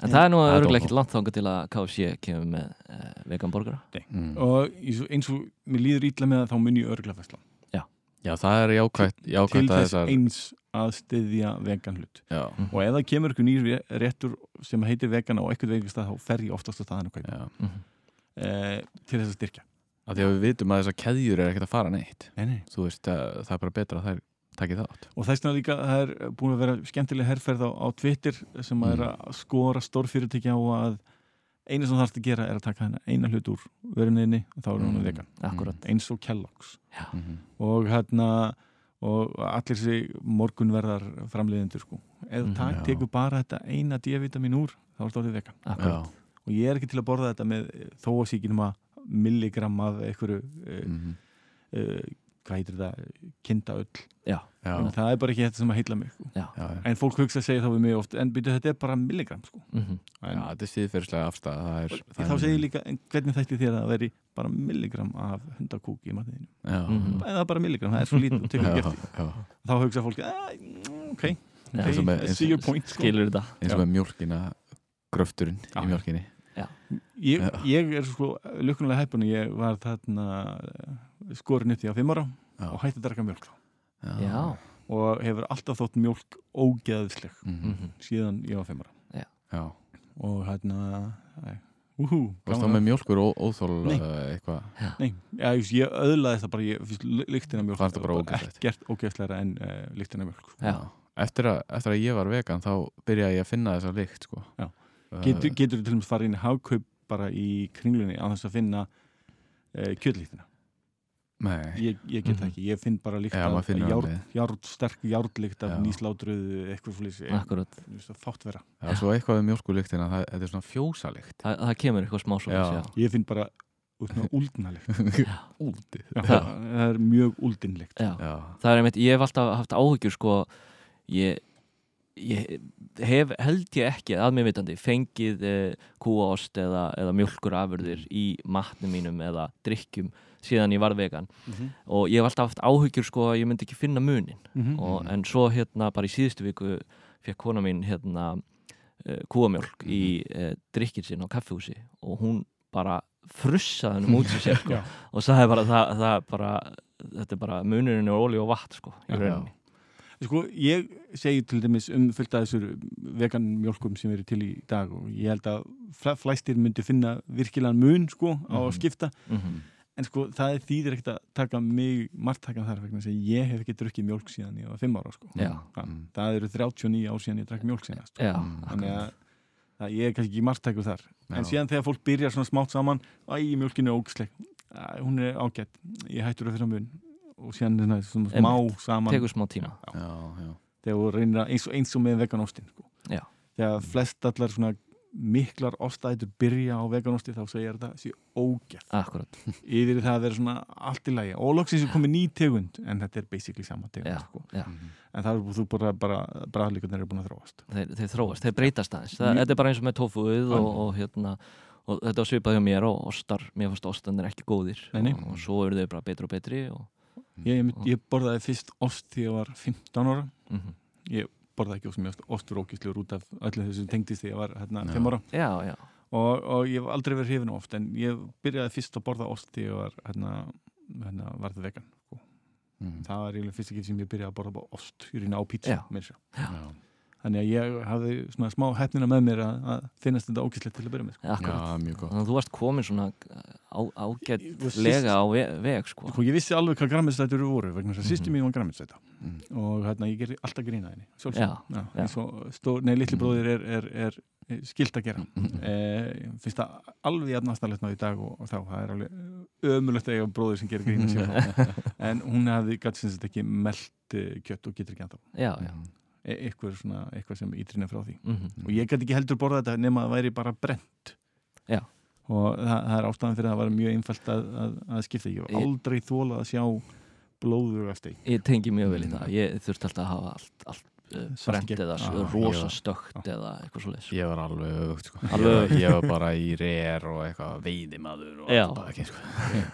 En það er nú er örgulega dómá. ekkert langt þangað til að KFC kemur með uh, vegan borgara. Mm. og eins og, mér líður ítla með það þá mun ég örgla fæsla Já, það er jákvætt, til jákvætt að þess þessar eins að styðja vegan hlut. Já, og ef það kemur nýr ré- réttur sem heitir vegan á eitthvað veganstað þá fer ég oftast á staðan og já. Mm eh, til þess að styrkja. Af því að við vitum að þessar keðjur er ekkert að fara neitt. Nei, nei. Þú veist, það, það er bara betra að þær takið þátt. Og þess vegna líka það er búin að vera skemmtileg herrferð á, á Twitter sem að er að skora stórfyrirtæki á að eina sem þarfst að gera er að taka hennar eina hlut úr vöruninni og þá er hún Mm. vegan akkurat. Eins og Kellogg's. Mm -hmm. og hérna og allir þessi morgunverðar framleiðendur sko. Ef þú mm, Já. tekur bara þetta eina D-vitamin úr þá er þetta orðið vegan. Akkurat, og ég er ekki til að borða þetta með þó að sé ekki nema milligram af einhverju mm uh, hvað heitir þetta, kindaöll já, Já, en það er bara ekki þetta sem að heilla mig sko. já, já, já. en fólk hugsa að segja þá við mig oft en byrju þetta er bara milligram sko. mm en, Já, þetta er síðferðslega það er, og þá segir ég líka en hvernig þætti þér að það veri bara milligram af hundakúk í matniðinu Já, Mhm. eða bara milligram, það er svo lítið og tekur já, ekki eftir já. þá hugsa fólk, "Ah, mm, ok, Já, ok, eins og með- eins- see your point sko. skilur þetta eins og með mjólkina gröfturinn Já. í mjólkinni ég, ég er sko lukkunulega heppun ég var þarna eh, skorin upp því á fimm ára Já, og hætti að drakka mjólk þá já, og hefur alltaf þótt mjólk ógeðsleg Mhm. mhm, síðan ég var fimm ára Já. og hérna úhú, Varst þá með mjólkur ó, óþól Nei. eitthvað Nei, já, ég, ég öðlaði það bara ég, fyrst, lyktina mjólk Fannst það bara ógeðslegt? ekkert ógeðslegra en uh, lyktina mjólk sko. já, eftir að, eftir að ég var vegan þá byrjaði ég að finna þessa lykt sko. Já. Getur, getur til dæmis farið inn í hagkaup bara í kringlunni á þess að finna uh, kjöldlíktina Nei, ég, ég get það Mhm. ekki, ég finn bara líkt Já, af maður finnur járn, alveg. járn, sterk járnlíkt af Já. nýslátruðu eitthvað svolítið akkurat fátt vera það er svo eitthvað við mjólkulyktina það, þetta er svona fjósalykt Þa, það kemur eitthvað smá svo Já. já. ég finn bara út með úldnalíkt [laughs] Úldið það, Já. það er mjög úldinlíkt Já. Já, það er einmitt, ég hef alltaf haft áhyggjur sko, ég, ég hef, held ég ekki að mér vitandi fengið eh, kúaost eða, eða mjölkur afurðir í matnum mínum eða drikkjum síðan ég var vegan. Mm -hmm. og ég hef alltaf haft áhyggjur sko að ég myndi ekki finna munin. Og, en svo hérna bara í síðustu viku fekk kona mín hérna uh, kúamjólk í uh, drikkir sinn á kaffihúsi og hún bara frussaði hennum út sér [laughs] sko, og sagði bara það, það bara þetta er bara munurinn er óli og vatn sko, í rauninni Sko, ég segi til dæmis um fullt að þessur vegan mjólkum sem eru til í dag og ég held að fl- flestir myndi finna virkilegan mun sko á að Mhm. skipta mm en sko það er þýðir ekkert að taka mig margtakan þar vegna að ég hef ekki drukkið mjólk síðan ég var fimm ára sko. Það, Mm. það eru 39 ár síðan ég drakk mjólk síðan sko. Mm. þannig að það, ég er kannski ekki margtækur þar en Já. síðan þegar fólk byrjar svona smátt saman æ, mjólkin er ógisleg hún er ágætt, ég hættur að fyrir mun og er svona smá saman. Tekur smá tíma. Já. já, þegar reynir að, eins og, eins og með veganóstin sko. Þegar flest allar svona miklar ostætur byrja á veganósti þá segir þetta sé ógætt akkurat, yfir í það að vera svona allt í lagi. Og loksins er komið ný tegund en þetta er basically sama tegund Já. sko. já. En það er þú bara, bara bræðlíkunar eru búin að þróast. Þeir, þeir þróast, þeir breytast aðeins. Það, þetta er bara eins og með tofuð og, og hérna og þetta var svipað hjá mér og ostar, mér fannst ostanir ekki góðir. Nei, nei. og, og svo eru þau bara betri og betri og, ég, ég, ég borðaði fyrst ost því ég var 15 ára mm ég borðaði ekki ost, mér fannst ostur ógíslegur út af öllu þessu sem tengdist því ég var hérna Já. 5 ára já, já, og, og ég hef aldrei verið hrifin ost en ég byrjaði fyrst að borða ost því ég var hérna, hérna varð vegan sko. Mhm. það var eiginlega fyrst ekki sem ég byrjaði að borða bara ost í rýna á pítsu Já. meira að segja. Já, þannig að ég hafði svona smá hefnina með mér að, að finnast þetta ógíslegt til að byrja með sko. akkurat já, mjög gott þannig að þú varst komin svona á, Ég var ágætlega á ve veg sko. Sko, ég vissi alveg hvað græmiðstættur voru vegna þess að sýstum Mhm. mín var græmiðstætta Mhm. og hérna ég gerði alltaf grína henni Já, sjálfsög, nei, litli bróðir er, er, er, er skilt að gera Mhm. eh, finnst það alveg jafnastalegt ná í dag og, og þá, það er alveg ömulegt að eiga bróðir sem gerir grína [laughs] en hún hafði gætt sem þetta ekki meld uh, kjött og getur ekki ennþá já, já Mhm. E eitthvað, svona, eitthvað sem ítrina frá því mm og ég gæti ekki heldur borða þetta nema að það væri bara brent Já. og það, það er ástæðan fyrir að það var mjög einfalt að, að, að skipta ég Ég- aldrei þólað að sjá blóður ég tengi mjög vel í Mm. það ég þurfti alltaf að hafa allt, allt Svart brent eða Ah, ah, rosa já. stökt eða eitthvað svo leys Ég var alveg öfugt sko. Ég, var, ég var bara í reyr og eitthvað veiðimaður og allt bara ekki sko.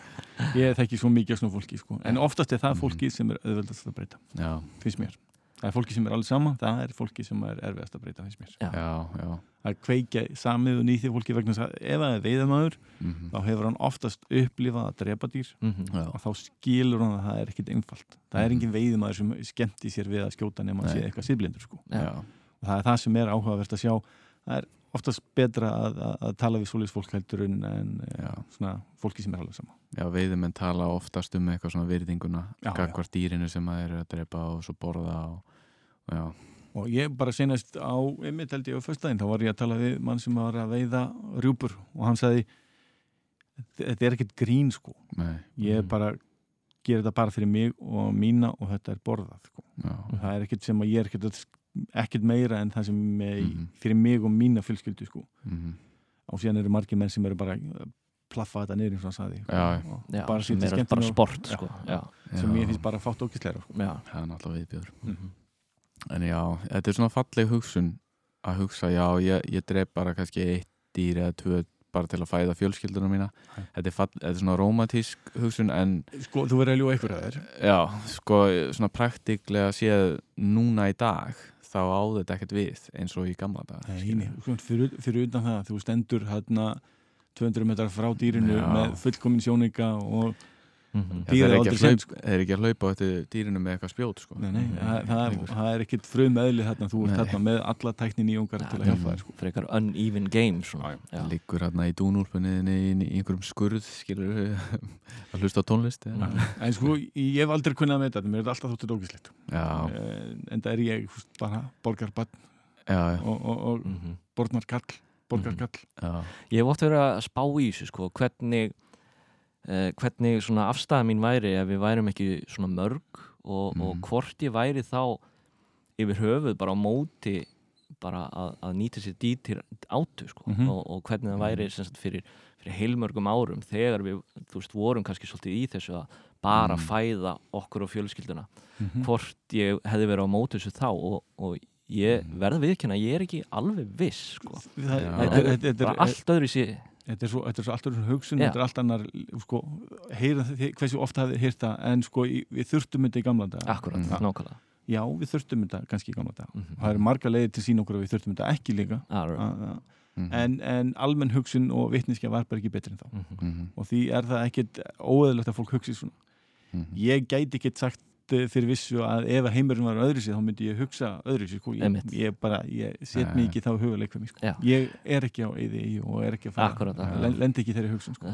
[laughs] ég þekki svo mikið af svona fólki sko. en oftast er það Mhm. fólki sem er auðveldast að breyta Já, finnst mér það er fólki sem er alveg sama, það er fólki sem er erfiðast að breyta finnst mér. Já. já, að kveikja samið og nýþið fólki vegna þess að ef það er veiðamaður Mhm. þá hefur hann oftast upplifað að drepa dýr. Mm Já, og þá skilur hann að það er ekkit einfalt. Það er Mhm. engin veiðmaður sem skemmti sér við að skjóta nema að sé eitthvað síðblindur sko. Og það er það sem er áhugavert að sjá. Það er oftast betra að, að, að tala við svoleiðis fólk heldur en, en eh, svona fólki sem er alveg sama. Já veiðimenn tala oftast um eitthvað svona virðinguna gagvart dýrinu sem það eru að drepa og svo borða og, og og ég bara senast á einmitt held ég á föstudaginn, þá var ég að tala við mann sem var að veiða rjúpur og hann sagði þetta er ekkert grín sko. Nei, ég Mhm. bara ger þetta bara fyrir mig og mína og þetta er borðað sko. það er ekkert sem að ég er ekkert, að- ekkert meira en það sem er Mhm. fyrir mig og mína fjölskyldu sko. mhm, og síðan eru margir menn sem eru bara að plaffa þetta niður eins og hann sagði Já, og já, bara sýnir er bara sport Já, sko. já. já, sem ég finnst bara fátt ókistleira sko. það er náttúrulega viðbjör Mhm. en já, þetta er svona falleg hugsun að hugsa, já, ég, ég dref bara kannski eitt dýr eða tvö bara til að fæða fjölskyldunum mína þetta er, fall, þetta er svona rómatísk hugsun en sko, þú verður að ljúa einhverja þér já, sko, svona praktiklega séð núna í dag þá á þetta ekkert við eins og í gamla dag sko, fyrir, fyrir utan það, þú stendur hérna 200 metrar frá dýrinu Já. með fullkomin sjónika og Mhm. Já, þeir, eru dýrið ekki aldrei að sent, hlaup, sko. ekki að hlaupa eftir dýrinu með eitthvað spjót sko. Nei, nei, það, það, er, það er ekkit frum eðli þarna, þú ert þarna með alla tæknin í ungar til að hjálpa þér sko. frekar uneven game. Það liggur hérna í dúnúlpunniðinni í, í einhverjum skurð skilur [laughs] að hlusta á tónlist eða- En sko, ég hef aldrei kunnað með þetta, mér er þetta alltaf þóttið ógislegt Já, En það er ég bara borgarbann já, og, og, og Mhm. borgarkall borgarkall já. Ég hef oft verið að spá í þessu sko, hvernig eh, hvernig svona afstæða mín væri ef við værum ekki svona mörg og, og Mhm. hvort ég væri þá yfir höfuð bara á móti bara að, að nýta sér dýr til átu sko Mhm. og, og hvernig það væri sem sagt, fyrir, fyrir heilmörgum árum þegar við, þú veist, vorum kannski svolítið í þessu að bara Mhm. fæða okkur og fjölskylduna Mhm. hvort ég hefði verið á móti þessu þá og, og ég Mhm. verða viðkynna ég er ekki alveg viss sko. Þetta- þetta bara er- allt öðru sér Þetta er svo, þetta er svo allt öðru hugsun, Já. þetta er allt annar sko, heyra, hversu oft hafið það en sko, í, við þurftum þetta í gamla dag Akkurat, Mm. nákvæmlega Já, við þurftum þetta kannski í gamla dag Mhm. Það eru marga leiðir til sín okkur að við þurftum þetta ekki líka Alright. A- a- Mhm. en, en almenn hugsun og vitniskja var bara ekki betri en þá. Mhm. og því er það ekkit óeðlegt að fólk hugsi svona Mhm. ég gæti ekkit sagt eh, fyrir vissu að ef að heimurinn var öðru sér þá myndi ég hugsa öðru sér sko. ég, ég bara, ég set mig ekki þá huguleik sko. Ég er ekki á eði og er ekki að fara Akkurat, akkurat. Len- lendi ekki þeirri hugsun sko.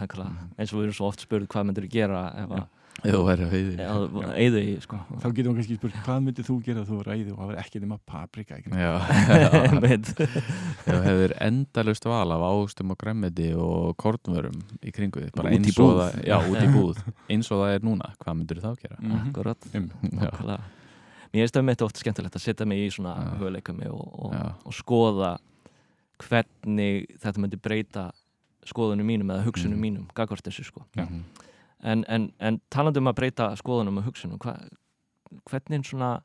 Eins og við erum svo oft spurð hvað myndir þú gera ef að Ef þú væri að eigðu í sko. þá getum við kannski spurt hvað myndið þú gera þú var æði og það var ekki nema paprika ekki? Já, [laughs] [laughs] þú hefur endalust val af ástum og gremmiti og kornvörum í kringu þig, bara Út í eins og það já, út í [laughs] búð, eins og það er núna hvað myndir þú þá gera? Mhm. Akkurat Um, Já, Nákvæmlega. Mér finnst það mitt oft skemmtilegt að setja mig í svona Já. hugleikami og, og, og skoða hvernig þetta myndi breyta skoðunum mínum eða hugsunum Mhm. mínum gagvart þessu sko. Já. Mhm. En, en, en talandi um að breyta skoðunum og hugsunum hva, hvernig svona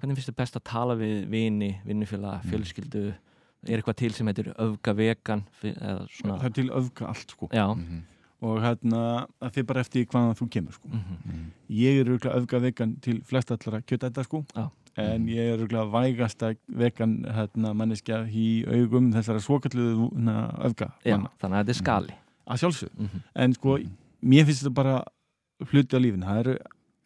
hvernig finnst þið best að tala við vini, vinnufélaga, Mm. fjölskyldu er eitthvað til sem heitir öfga vegan fi- eða svona það er til öfga allt sko já, Mhm. og hérna það fyrir bara eftir hvaðan þú kemur sko mhm, Mhm. ég er auðvitað öfga vegan til flest allara kjötæta sko Já. en Mhm. ég er auðvitað vægasta vegan hérna, manneskja í augum þessara svokalluðu hérna, öfga já, þannig að þetta er skali að sjálfsög mhm, en sko, Mhm. Mér finnst þetta bara hluti á lífinu, það eru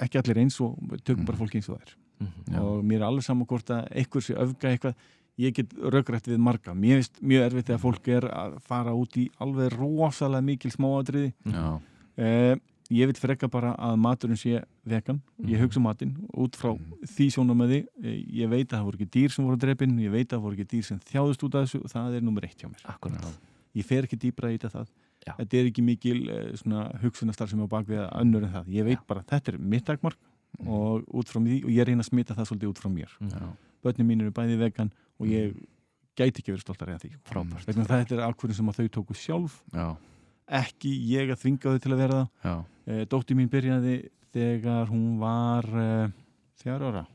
ekki allir eins og við tökum Mhm. bara fólki eins og það er. Mhm, Já. og mér er alveg saman hvort að einhver sé öfga eitthvað. Ég get raugrætt við marga. Mér finnst mjög erfitt þegar fólk er að fara út í alveg rosalega mikil smáadriði Já. eh, ég vil freka bara að maturinn sé vegan, ég Mhm. hugsa um matinn út frá Mhm. því sjónumæði eh, ég veit að það voru ekki dýr sem voru drepin. Ég veit að það voru ekki dýr sem þjáðust út af þessu og það er nummer eitt hjá mér. Akkurat. Ég fer ekki dýbra í þetta Já. þetta er ekki mikil eh, svona hugsunastar sem er á bakvið að önnur en það ég veit Já. bara, þetta er mitt dagmark og frá því og ég reyna að smita það svolítið út frá mér Mhm, Já. börnin mín eru bæði vegan og ég gæti ekki verið stoltar eða því frábært að þetta er ákvörðin sem að þau tóku sjálf Já. ekki ég að þvinga þau til að vera það Já. e, dóttir mín byrjaði þegar hún var e, þjár ára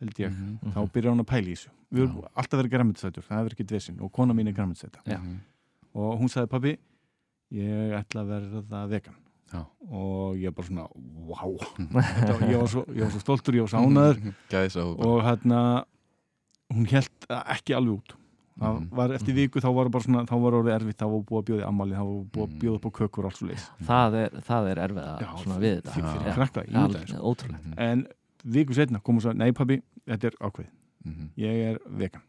held ég, Mhm. þá byrjaði hún að pæla í þessu við erum alltaf verið græmitsætur, það hefur ekki dvesin og kona mín er græmitsæta Já. Mhm. og hún sagði pabbi ég ætla að verða vegan Já. og ég bara svona wow var- ég, var svo, ég var svo stoltur, ég var á og hérna hún held ekki alveg út það Mhm. var eftir viku þá var bara svona þá var orðið erfitt, þá var búið að bjóða í ammali þá var búið að Mhm. bjóða upp á kökur og alls svo leis það er, það er erfið svona við þetta fyrir, Já. fyrir krakka, ég Já, veit það ótrúlega Mhm. en viku setna kom hún svo, nei pabbi þetta er ákveð, Mhm. ég er vegan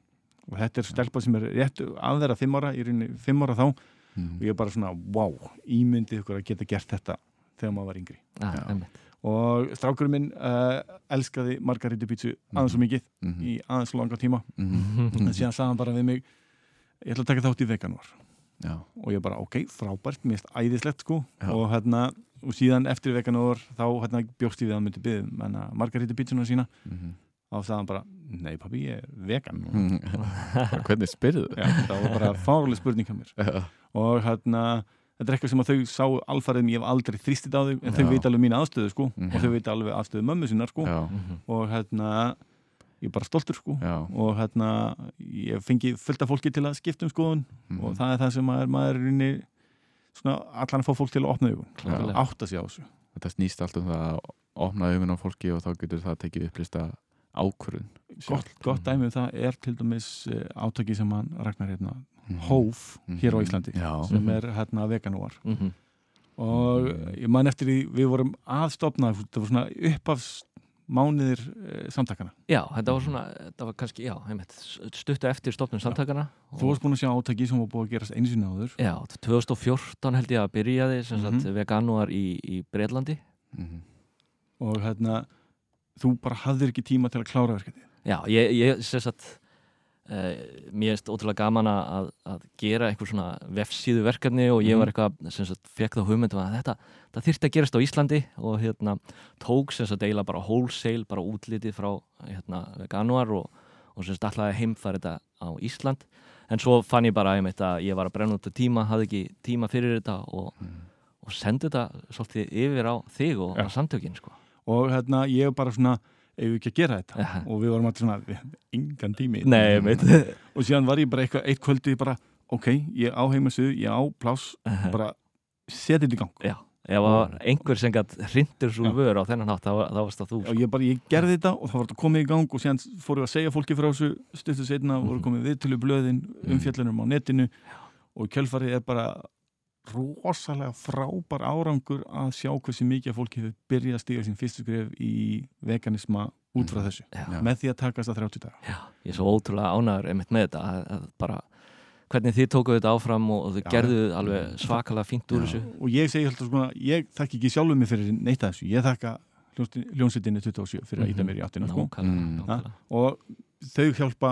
og þetta er stelpa sem er rétt að vera fimm ára, ég er inni fimm ára þá og Mhm. ég bara svona, wow, ímyndið ykkur að geta gert þetta þegar maður var yngri einmitt. og strákurinn minn uh, elskaði margarítu pítsu aðeins svo mikið Mhm. í aðeins svo langa tíma Mhm. en síðan sagði hann bara við mig ég ætla að taka þátt í veganvar og ég bara ok, frábært, finnst æðislegt sko Já. og hérna og síðan eftir veganvar þá hérna bjóst ég við að myndi byggja um margarítu pítsuna sína Mhm. Þá sagði hann bara, nei pabbi, ég er vegan Mhm. Bara Hvernig spyrðu Já, það var bara fárlega spurning hjá mér þau? og hérna þetta er eitthvað sem þau sáu alfarið ég hef aldrei þrýstið á þau en þau Já. veit alveg mína aðstöðu sko Mhm. og þau veit alveg aðstöðu mömmu sinnar sko Já. Mhm. og hérna ég er bara stoltur sko Já. og hérna ég fengi fullt af fólki til að skipta um skoðun Mhm. og það er það sem maður, maður er í rauninni svona allan að fá fólk til að opna Klárlega. átta sig á þessu Þetta snýst allt um það að opna augun á fólki og þá getur það tekið upplista ákvörðun gott, gott dæmi um það er til dæmis eh, átaki sem hann Ragnar hérna Mhm. Hóf hér á Mhm. Íslandi Já. sem Mhm. er hérna veganúar Mhm. og Mhm. ég man eftir því við vorum aðstofna það var svona uppafs mánuðir e, samtakana Já, þetta var svona, þetta var kannski, já, einmitt, stuttu eftir stopnum samtakana þú varst búin að sjá átaki sem var búið að gerast einu sinni áður Já, 2014 held ég að byrjaði sem sagt Mhm. veganúar í, í Breitlandi Mhm. og hérna þú bara hafðir ekki tíma til að klára verkefni Já, ég, ég sem sagt uh, mér erst ótrúlega gaman að, að gera einhver svona vefsíðu verkefni og ég var Mhm. eitthvað, sem sagt, fekk þá hugmyndum að þetta, það þyrfti að gerast á Íslandi og hérna, tók sem sagt eiginlega bara wholesale, bara útlitið frá hérna, veganúar og, og sem sagt alltaf heimfæri þetta á Ísland en svo fann ég bara einmitt að ég var að brenna út af tíma, hafði ekki tíma fyrir þetta og, Mhm. og sendi þetta svolítið yfir á þig og á samtökin sko. Og hérna ég bara svona ef við ekki að gera þetta Ja. og við vorum alltaf svona, engan tími Nei, [laughs] og síðan var ég bara eitthvað, eitt kvöldi bara, ok, ég á heimasöðu, ég á pláss bara setja þetta í gang Já, það var einhver sem gætt hrindir svo Já. vör á þennan hátt, þá, þá varst það þú og sko. ég bara, ég gerði þetta og það var þetta komið í gang og síðan fórum við að segja fólki frá þessu stuttu setna, Mhm. voru komið viðtölu blöðin umfjöllunum á netinu og kjölfarið er bara rosalega frábær árangur að sjá hversu mikið af fólki hefur byrjað að stíga sín fyrstu skref í veganisma út frá þessu Já, með því að takast að 30 daga já, ég er svo ótrúlega ánæður einmitt með þetta að, að bara hvernig þið tókuðu þetta áfram og, og þið Já. gerðu alveg svakalega fínt úr Já. þessu og ég segi alltaf svona, ég þakki ekki sjálfur mig fyrir neitt af þessu, ég þakka hljónsettinni 27 fyrir að íta mér í áttina sko. Nákvæmlega, Mm. og þau hjálpa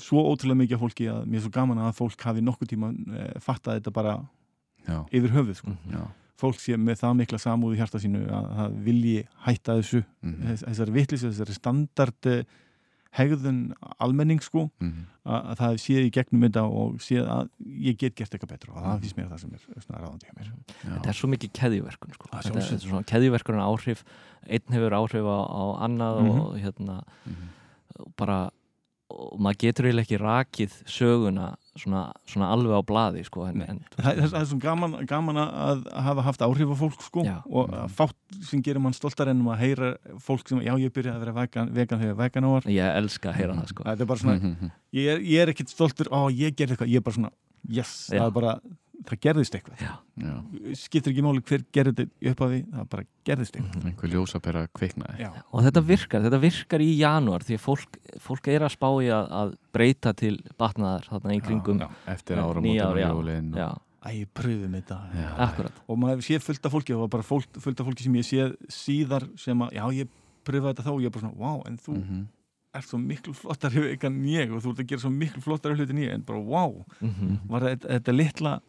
svo ótrúlega mikið fólki að mér er svo gaman að fólk hafi nokkuð tíma e, fattað þetta bara Já. yfir höfuð sko. Mhm. Já. fólk sé með það mikla samúð í hjarta sínu að það vilji hætta þessu Mhm. þess, þessari vitleysu, þessari standard eh, hegðun almenning sko Mhm. að, að það séð í gegnum þetta og séð að ég get gert eitthvað betra og það finnst mér það sem er svona ráðandi hjá mér Já. Þetta er svo mikið keðjuverkun sko. Þetta, þetta er svona keðjuverkun áhrif einn hefur áhrif á, á annað Mhm. og hérna Mhm. bara og maður getur eiginlega ekki rakið söguna svona, svona alveg á blaði sko, en, en, það, það er svona gaman, gaman að hafa haft áhrif á fólk sko Já. og að fátt sem gerir mann stoltar en um að heyra fólk sem, já ég byrjaði að vera vegan, vegan þegar vegan ávar ég elska að heyra það sko. þetta er bara svona, Mhm. ég er, ég er ekkit stoltur ó ég gerði eitthvað, ég er bara svona yes, Já. það er bara, það gerðist eitthvað. Já. Já, skiptir ekki máli hver gerði þetta upp af því það bara gerðist eitthvað. Einhver ljósapera kviknaði. Já, og þetta virkar, þetta virkar í janúar því að fólk, fólk er að spá í að, að breyta til batnaðar þarna í kringum já, eftir Já, áramótin nýár, og jólin og- já, æ, pröfum þetta. Og maður sé fullt af fólki og bara fólk, fullt af fólki sem ég sé síðar sem að, já ég pröfa þetta þá og ég er bara svona, wow, en þú Mhm. ert svo miklu flottar [laughs] en ég og þú ert að gera svo miklu flottar hluti en ég. En bara, wow, mm var þetta, þetta litla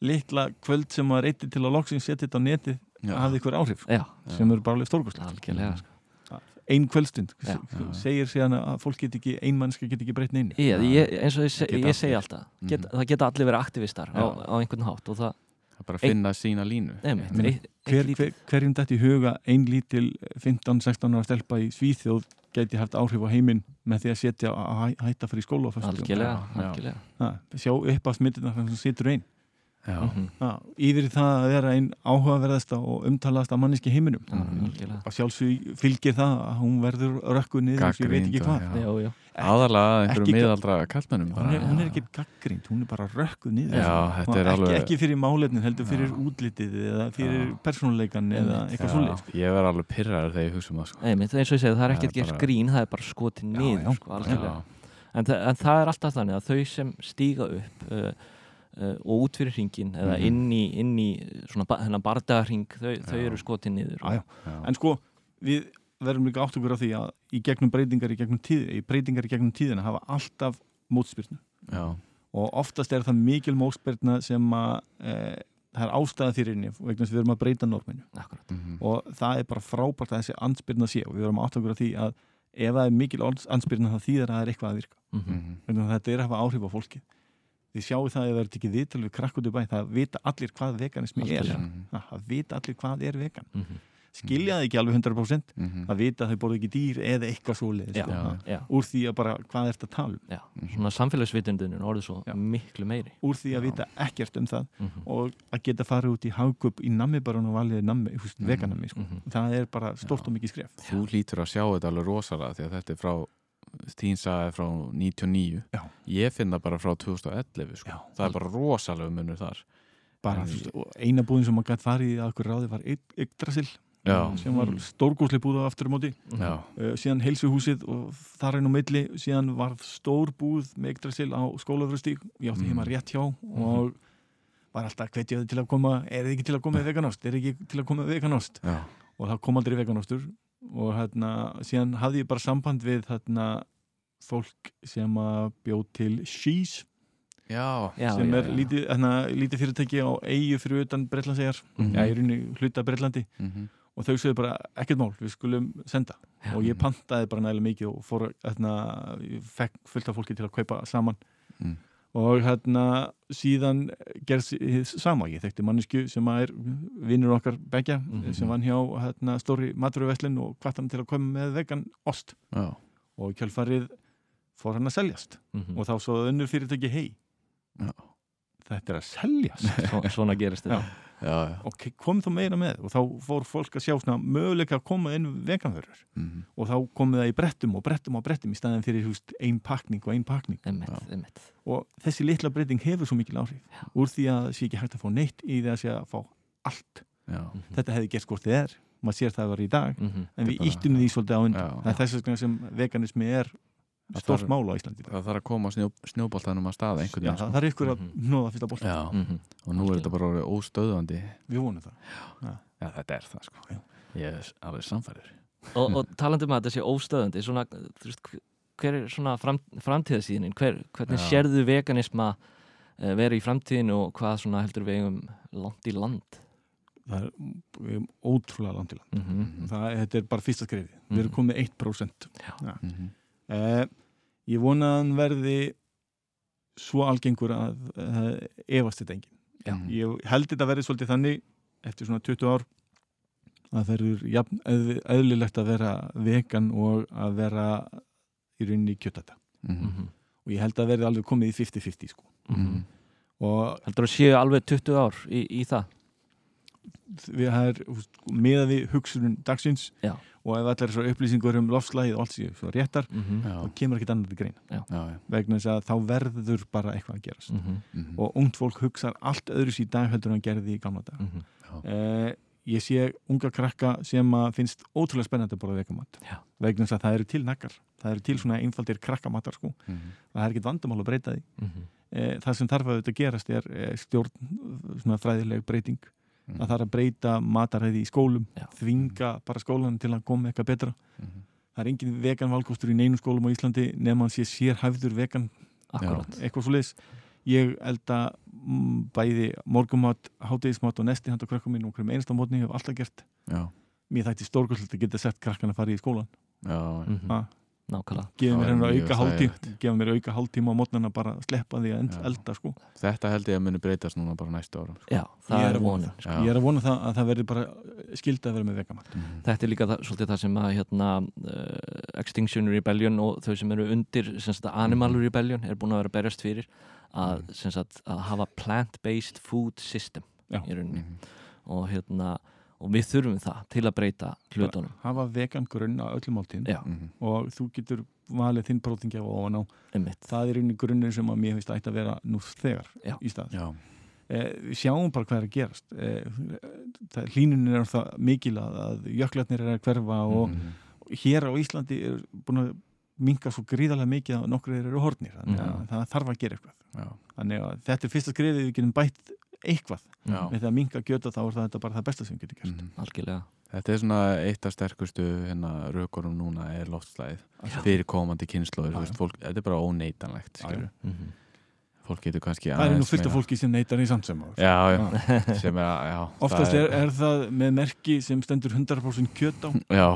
litla kvöld sem maður eitti til að loksins setja þetta á netið Já. hafði ykkur áhrif já, sem eru bara algjörlega sko. ein kvöldstund Já. Segir síðan að fólk get ekki, ein mannska get ekki breytni inn ég, ég, eins og ég, se, Geta ég segi alltaf get, Mhm. það geta allir verið aktivistar á, á einhvern hátt og það, Það bara að finna sína línu. Eitt, hver, hver, hverjum þetta í huga ein lítil 15-16 ára stelpa í Svíþjóð geti haft áhrif á heiminn með því að setja að hæ- hætta fyrir skóla algjörlega, sjá upp á smittina þannig sem situr einn Já, Mhm. ha, yfir í það að vera einn áhugaverðasta og umtalaðasta manneski í heiminum. Já, algjörlega. Og sjálfsög fylgir það að hún verður rökkuð niður eins og ég veit ekki hvað. aðalega Ekki- einhverjum miðaldra kallmennum hún bara. hún er ekki gaggrind, hún er bara er ekki, alveg ekki fyrir málefnin, heldur fyrir Já. útlitið eða fyrir persónuleikan eða eitthvað Já, svolítið Ég verð alveg pyrraður þegar ég hugsa um það sko. Einmitt, eins og ég segi, það er er gert bara- grín, það er bara skotið niður sko, en, þa en það er alltaf þannig að þau sem stíga upp uh, og út fyrir hringin eða Mhm. inn í, inn í uh, svona ba þennan bardagarhring þau, þau eru skotið niður Já, já. en sko, við verðum líka átt okkur á því að í gegnum breytingar í gegnum, tíð, í breytingar í gegnum tíðina hafa alltaf mótspyrnu og oftast er það mikil mótspyrna sem að e, það er ástæða fyrir henni vegna þess að við erum að breyta norminu Akkurat. mhm. og það er bara frábært að þessi ansbyrna sé og við verðum átt okkur á því að ef það er mikil ansbyrna það þýðar að það er eitthvað að virka mm -hmm. Mhm. vegna þess að þetta er að hafa áhrif á fólki þið sjáu það að það er tekið viðtal við krakk út í bæ það vita allir hvað veganismi er. Mhm. Það vita allir hvað er vegan Mhm. skilja það ekki alveg 100% Mhm. það vita að þau borðu ekki dýr eða eitthvað svoleiðis Já, sko. Úr því að bara hvað er þetta að tala um já, svona samfélagsvitundin er orðið svo Já. miklu meiri úr því að Já. vita ekkert um það mm og að geta farið út í hagkup í nammibarun og valið nammi, veganammi sko. Mhm. það er bara stort Já. og mikið skref Þú lítur að sjá þetta alveg rosalega því að þetta er frá þín sagði frá 99 Já. Ég finn það bara frá 2011 sko. Já. Það er bara rosalega munur þar. Bara, og eina búðin sem maður gæti farið í að okkur ráði var Yggdrasil Já, sem var Mm. stórgóðslega búð á aftur á móti já, uh, síðan heilsuhúsið og þar einn á milli síðan var stór búð með Yggdrasil á skólafröstík ég átti Mm. heima rétt hjá og var alltaf hvetjaði til að koma. Er þið ekki til að koma með veganost? Er þið ekki til að koma með veganost? Já, og það kom aldrei veganostur og hérna, síðan hafði ég bara samband við hérna, fólk sem að bjóð til Shees já, sem já, er já. lítið, hérna, lítið fyrirtæki á eigu fyrir utan Breitlandsegar Mhm. já, í rauninni hluta Breitlandi Mhm. og þau sögðu bara ekkert mál, við skulum senda Já. og ég pantaði bara nægilega mikið og fór, hérna, ég fekk fullt af fólki til að kaupa saman Mm. Og hérna síðan gerðs sama, ég þekkti mannesku sem er vinnur okkar begja Mhm. sem vann hjá hérna, stóri maturveslin og hvart hann til að koma með vegan ost. Já, og í kjölfarið fór hann að seljast. Mhm. og þá svo önnur fyrirtæki hei, Já. þetta er að seljast. [laughs] Svo, svona gerist þetta já, já. ok, kom þú meira með og þá fór fólk að sjá svona möguleika að koma inn veganvörur Mhm. og þá komið það í brettum og brettum og brettum í staðin fyrir húst, ein pakning og ein pakning Einmitt, Já. einmitt. og þessi litla breyting hefur svo mikil áhrif Já. úr því að það sé ekki hægt að fá neitt í því að sé að fá allt já. Mhm. þetta hefði gert hvort þið er, maður sér það að vera í dag Mhm. en Þetta við bara- íttum því svolítið á undan það er þess sem veganismi er Þarf- mál á Íslandi. Það þarf að koma snjó, snjóboltanum að staða einhvern Já, veginn það, sko. það er ykkur að Mhm. nóða fyrsta bótt Já, Mhm. og nú er þetta bara orðið óstöðandi við vonum það Já, þetta er það sko Já. Ég er alveg samfæður og, og talandi um að þetta sé óstöðandi svona, veist, hver er svona fram, framtíðasíðinin, hver, hvernig Já. sérðu veganisma uh, vera í framtíðinu og hvað svona heldur við eigum langt í land það er við erum ótrúlega langt í land mm Mhm. það, þetta er bara fyrsta skrifi, við erum Mhm. komið 1% Mhm. Eh, ég vona að hann verði svo algengur að uh, efast þetta engin. Já. Mhm. Ég held þetta verði svolítið þannig eftir svona 20 ár að það eru jafn eð, eðlilegt að vera vegan og að vera í rauninni kjötata. Mhm. Mhm. og ég held að verði alveg komið í 50-50 sko. Mhm. og Heldur að séu alveg 20 ár í, í það? Við það er meða við hugsunum dagsins Já. og ef allar þessar upplýsingur um lofslægið og allt séu svo réttar Mhm. Já, þá kemur ekkert annað til greina já, vegna þess að þá verður bara eitthvað að gerast Mhm. Mhm. og ungt fólk hugsar allt öðru í dag heldur en gerði í gamla dag Mhm. eh, ég sé unga krakka sem að finnst ótrúlega spennandi að borða vegamat Já. vegna þess að það eru til nakkar það eru til svona einfaldir krakkamatar sko. Mhm. það er ekkert vandamál að breyta því Mhm. eh, það sem þarf að þetta gerast er eh, stjórn svona fræðileg breyting Mhm. það þarf að breyta mataræði í skólum Já. þvinga bara skólan til að koma eitthvað betra Mhm. það er engin vegan valkostur í neinu skólum á Íslandi nema hann sé sérhæfður vegan Akkurat eitthvað svo leis ég elda mm, bæði morgumat, hátegismat og nesti handa krökkum mín og hverjum einasta mótni hef alltaf gert Já, mér þætti stórkoslega að geta sett krakkan að fara í skólan já, Mhm. Ah. Nákvæmlega Það mér mjög auka hálftíma gefa mér auka hálftíma á mótnana bara að sleppa því að Já. elda sko. Þetta held ég að muni breytast núna bara næstu ára Já, Ég það er er vonin. Já. ég er að vona það að það verði bara skilda að vera með vegamat Þetta er líka það, svolítið það sem að hérna, uh, Extinction Rebellion og þau sem eru undir sagt, Animal Mhm. Rebellion er búin að vera berjast fyrir að, Mhm. sagt, að hafa plant-based food system Já. í rauninni Mhm. og, hérna, og við þurfum það til að breyta hlutunum. Hafa vegan grunn á öllum máltíðin Já, Mhm. og þú getur valið þinn prótingja og ofan á. Einmitt. Það er einu grunnur sem að mér finnst ætti að vera nú þegar Já. í stað. Já, eh, við sjáum bara hvað er að gerast. Eh, það, hlínunin er það mikil að, að jöklarnir er að hverfa og Mhm. hér á Íslandi er búin að minka svo gríðarlega mikið að nokkur eru hornir þannig að Mhm. það þarf að gera eitthvað. Já, þannig að þetta er fyrsta skrifið við getum bætt eitthvað Já. með því að minka gjöta þá er þetta bara það besta sem við getum gert Mhm. algjörlega Þetta er svona eitt af sterkustu hérna, rökurum núna er loftslæðið fyrir komandi kynnslóður, þetta er bara óneitanlegt skilur. Mhm. fólk getur kannski það er nú fullt af fólki sem neytar í samt sem áður Já, já, [laughs] sem er að, [laughs] oftast er, er það með merki sem stendur 100% kjöt á Já,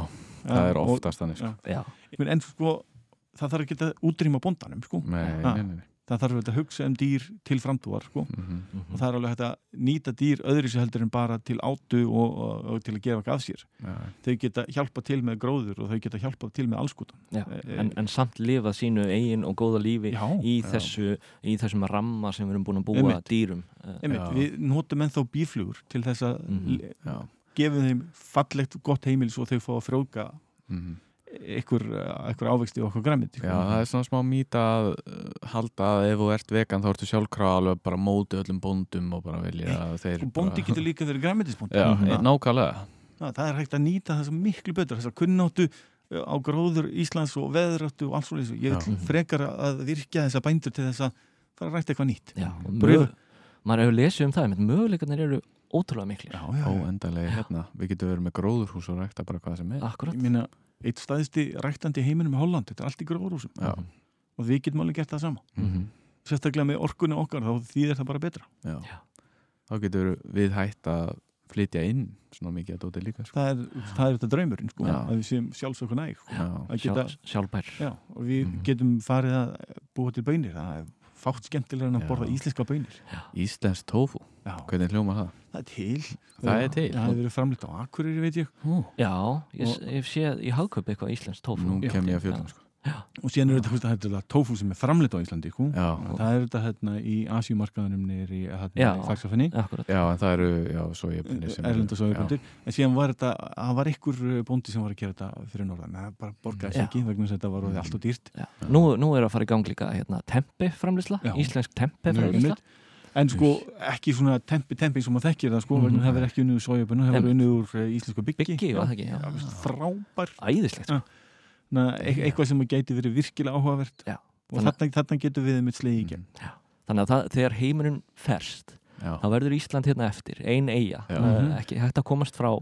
það er og- oftast þannig sko. Já, en, en sko það þarf ekki að útrýma bóndanum sko. Nei, nei, nei. Það þarf auðvitað að hugsa um dýr til framtúar sko. Mhm. mhm. og það er alveg hægt að nýta dýr öðru sér heldur en bara til átu og, og, og til að gefa af sér Já, þau geta hjálpa til með gróður og þau geta hjálpa til með allskotan Já. Eh, En, en samt lifa sínu eigin og góða lífi Já, í, já. þessu, í þessum ramma sem við erum búin að búa Einmitt. dýrum Eh, einmitt, við notum ennþá bíflugur til þess að mm já, gefa þeim fallegt gott heimil svo þau fá að frjóka mhm. Ykkur, ykkur ávexti og okkur græmit já, það er svona smá mýta að uh, halda að ef þú ert vegan þá ertu sjálfkrafa alveg bara móti öllum bóndum og bara vilja að þeir og bóndi bara... getur líka verið græmitisbóndi Já, Mhm. nákvæmlega. Það er hægt að nýta þess miklu betur þess að kunnáttu uh, á gróður Íslands og veðráttu og alls og þessu ég Já. vil frekar að virkja þessa bændur til þess að fara að rækta eitthvað nýtt. Já, mög, maður hefur lesið um það möguleikarnir eru ótrúlega miklir. Já, já, já. óendanlega hérna. Við getum verið með gróðurhús og rækta bara hvað sem er. Akkurat. Ég minna eitt staðisti ræktandi heiminum í Holland þetta er allt í gróðrúsum og við getum alveg gert það sama Mhm. sérstaklega með orkunni okkar þá þýðir það bara betra Já. Já. þá getur við hægt að flytja inn svona mikið að dóti líka sko. það er, það er þetta draumurinn sko, að við séum sjálfsökun næg sko. Sjálfbær já, og við Mhm. getum farið að búa til bönir það er fátt skemmtilega en að Já. borða íslenska bönir Íslensk tofu, já, hvernig hljómar það? það er til Það er til. það hefur verið framleitt á Akureyri veit ég Já, ég, ég sé í hagköp eitthvað íslenskt tófu Nú Já. kem ég að fjöldum sko. og síðan er þetta, þú veist, þetta tofu sem er framleitt á Íslandi sko. Já. það er þetta hérna í Asjumarkaðunum í, hérna, Já. í Faxafinni Akkurat Já, en það eru, já, svo ég erlenda sojaböndir en síðan var þetta, það var einhver bóndi sem var að gera þetta fyrir norðan það bara borgaði Já. ekki vegna þess að þetta var allt og dýrt Já. Nú, nú er að fara í gang líka hérna, tempi framlýsla, Já. íslensk tempi framlýsla. En sko ekki svona tempi tempi sem maður þekkir það sko vegna það verður ekki unnið úr sojabönnu það verður unnið úr eh, íslensku byggi Byggi, var það ekki? Já. Já, frábær. Æðislegt sko. E eitthvað sem gæti verið virkilega áhugavert. Já. og þarna, getur við mitt slegi í gegn. Þannig að það, þegar heimurinn ferst þá verður Ísland hérna eftir, ein eiga Mhm. ekki hægt að komast frá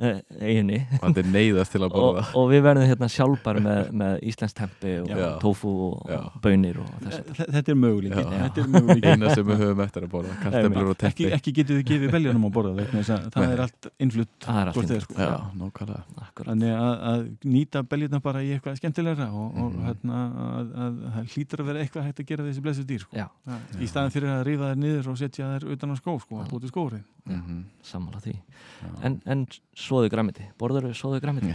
eiginni og þetta er neyðast til að og, borða og við verðum hérna sjálfbar með, með íslensk tempi og Já. tofu og Já. bönir og þess að Þe- þetta er möguleiki Já. þetta er möguleiki eina sem við höfum eftir að borða og ekki, teppi ekki getur við gefið beljanum á borða vegna þess að það Nei. er allt innflutt það allt hvort eð innflutt. sko. Já, nákvæmlega Akkurat. þannig að, að nýta beljurna bara í eitthvað skemmtilegra og, og Mhm. hérna að, að það hlýtur að vera eitthvað hægt að gera þessi blessu dýr sko. Í staðan fyrir að rífa þær niður og setja þær utan á skó sko, að búti skórið Mhm. sammála því en, en svoðu græmiti. Borður þau svoðu græmiti.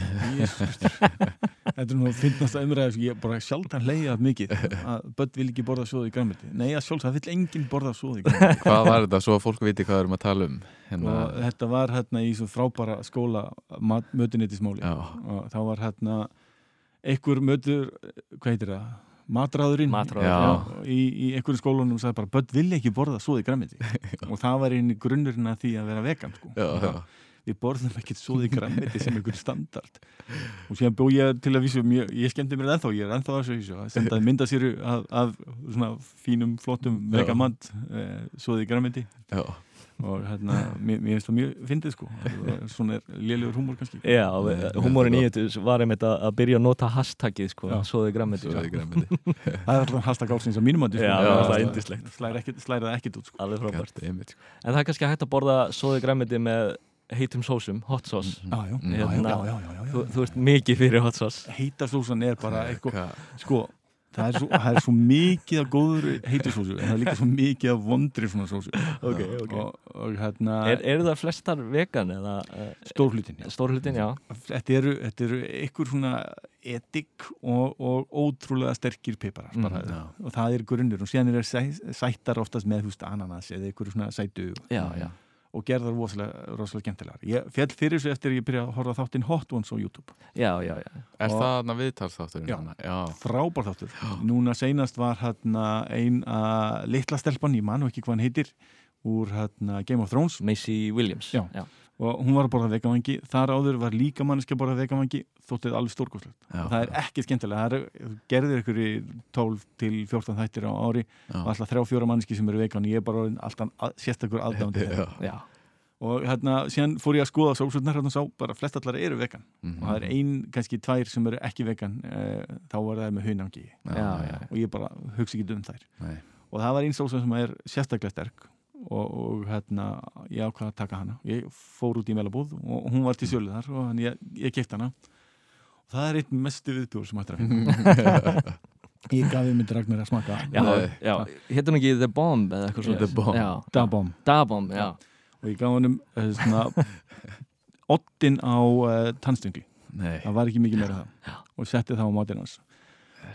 [laughs] Þetta er nú að finnast að umræða ég bara sjálfdan leiða mikið að börn vil ekki borða svoði í græmiti. Nei, að sjálfs, það vill enginn borða svoði í græmiti. [laughs] Hvað var þetta, svo að fólk viti hvað við erum að tala um? Hérna, og þetta var hérna í svo frábæra skóla mötuneytismáli. Og þá var hérna einhver mötur, hvað heitir það? Já. í, í einhverjum skólunum sagði bara börn vil ekki borða svoði græmiti. [laughs] Og það var einu grunnurinn að því að vera vegan sko. já, já, við borðum ekkert svoði græmiti sem einhver standard. Og síðan bjó ég til að vísu mjög, ég skemmti mér ennþá, ég er ennþá að þessu að sendaði [laughs] myndasýru af, af svona fínum, flottum vegamant eh, svoði græmiti og hérna, mér, finnst það mjög fyndið sko, svona er lélegur húmor kannski. Já, húmórin í þetta var einmitt að að byrja að nota hashtagið sko, Já. svoðu græmiti græmiti [laughs] það er hashtag ásins að mínum andi Já, það er ekkit, slæra það ekkit út sko. alveg frábært. Einmitt, sko. En það er kannski hægt að borða svoðu græmiti með heitum sósum, hot sauce. Já, já, Mm. já, já, Hérna, já, já, já, já, Þú, veist mikið fyrir hot sauce. Heita sósan er bara eitthvað Hvað- sko, það er, svo, það er svo mikið af góður heitusósu, en það er líka svo mikið af vondri svona sósu. Ok, ok. og, og hérna Er, eru það flestar vegan eða stórhlutin já. stórhlutin, já? Þetta eru, þetta eru einhver svona etik og, og ótrúlega sterkir bara, já. og það er grunnur og síðan er sæ, sættar oftast með húst ananas eða einhver svona sætu Já, já og gerðar rosalega, rosalega skemmtilegar ég fjall fyrir þessu eftir að ég byrja að horfa þáttinn Hot Ones á YouTube Já, já, já Er Og- það þarna viðtalsþátturinn? Já. þarna? já. frábær þáttur núna seinast var hérna ein að litla stelpan, ég manu ekki hvað hann heitir úr hérna Game of Thrones Macy Williams Já. já. Og hún var að borða vegavangi, þar áður var líka manneski að borða vegavangi, þóttið alveg stórkoslegt það er ekki skemmtilega, það er gerðir ykkur í 12 til 14 þættir á ári Já. og alltaf þrjá fjóra manneski sem eru vegan. Ég er bara alltaf sérstakur aðdándi og hérna síðan fór ég að skoða sósutnar hérna og sá bara flest allar eru vegan. Mhm. og það er ein, kannski tvær sem eru ekki vegan e, þá var það með hunangi. Og ég bara hugsa ekki um þær. Nei. og það var einn sósa sem er sérstaklega sterk og, og hérna ég ákvaða að taka hana. Ég fór út í melabúð og hún var til sjölu þar og hann, ég, ég keipt hana. Og það er einn mestu viðbjóður sem hættir að finna. [laughs] Ég gaf ég myndi Ragnar að smaka. Héttum hún ekki The Bomb eða eitthvað Yes. svona The Bomb. Da Bomb, já. Og ég gaf honum uh, svona oddin á uh, tannstöngli Nei. það var ekki mikið meira það og setti það á matinn hans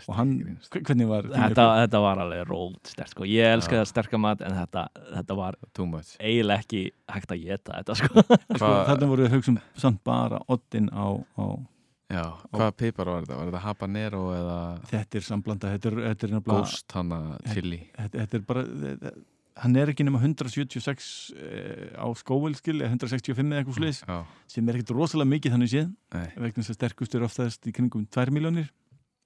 og hann, hve- hvernig var Þetta, þetta var alveg róld stert sko. Ég elska Já. það sterka mat en þetta, þetta var Too much eiginlega ekki hægt að geta þetta sko. sko, þarna voru við hugsun samt bara oddin á, á Já, hvaða pipar var þetta? Var þetta habanero eða þetta er samblanda, þetta er, þetta er ghost hana chili? þetta, þetta er bara þetta, hann er ekki nema 176 eh, á skóvelskil eða 165 eða eitthvað sliðis Já, sem er ekkert rosalega mikið þannig séð vegna þess að sterkust er oftast í kringum 2 miljónir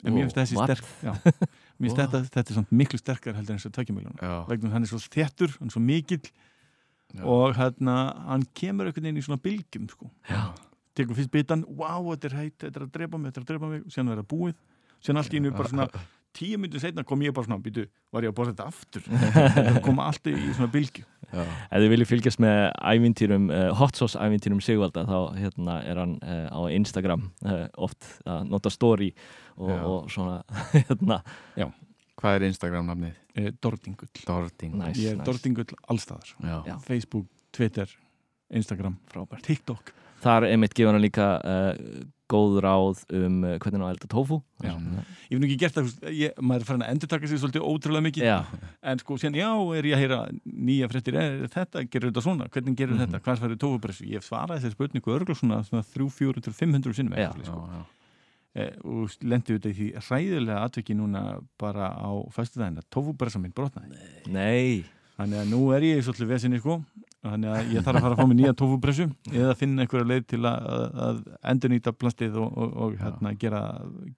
en mér finnst þessi what? sterk já, [laughs] mér finnst þetta, þetta er miklu sterkar heldur en þess að 2 miljónir Já, vegna þess að hann er svo þéttur, hann er svo mikill og hérna, hann kemur einhvern veginn í svona bylgjum sko. Tekur fyrst bitan, wow, þetta er heitt þetta er að drepa mig, þetta er að drepa mig, síðan verða búið. Síðan allt í einu bara svona tíu myndum setna kom ég bara svona, býtu, var ég að borða þetta aftur? [laughs] Þetta koma allt í svona bylgju. Ef þið viljið fylgjast með ævintýrum, uh, hot sauce ævintýrum Sigvalda þá hérna, er hann uh, á Instagram uh, oft að nota story og, Já. og svona [laughs] hérna, Hvað er Instagram nafnið? eh, Dordingull, Dording Nice. ég er nice. Dordingull allstaðar Já, Já. Facebook, Twitter, Instagram frábært. TikTok Þar er mitt gefana líka uh, góð ráð um uh, hvernig á að elda tofu Já. Mhm. ég nú ekki gert það, ég, maður er farin að endurtaka sig svolítið ótrúlega mikið Já, en sko, síðan, já, er ég að heyra nýja fréttir, er þetta, gerur þetta svona hvernig gerur Mhm. þetta, hvað færðu tófupressu ég hef svarað þessi spurningu örgulega svona, svona 3, 4, 500 sinnum Já. eitthvað, já, sko. já. eh, og lendi auðvitað í því hræðilega atveki núna bara á fæstudaginn að tófupressa minn brotnaði nei þannig að nú er ég í svolítið vesinni sko þannig að ég þarf að fara að fá mig nýja tófupressu eða finna einhverja leið til að, að endurnýta plastið og, og, og hérna, gera,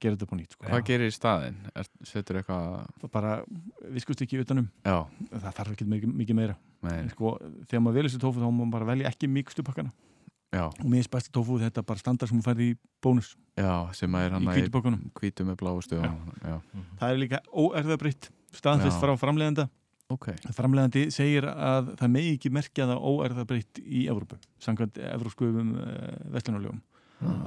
gera þetta á nýtt sko. Hvað gerir í staðinn? Er, setur eitthvað bara viskust ekki utanum Já, það þarf ekki mikið, mikið meira. Nei, sko, þegar maður velur sér tófu þá má maður bara velja ekki mikstu pakkana já, og mér er besta tófu þetta er bara standard sem hún færði í bónus. Já sem að er hann pakkanum. hvítu með bláu stöðum Já, það er líka óerðabritt staðfest frá framleiðanda ok framleiðandi segir að það megi ekki merkja það óerðabritt í Evrópu samkvæmt evróskuðum uh, vestlunarlegum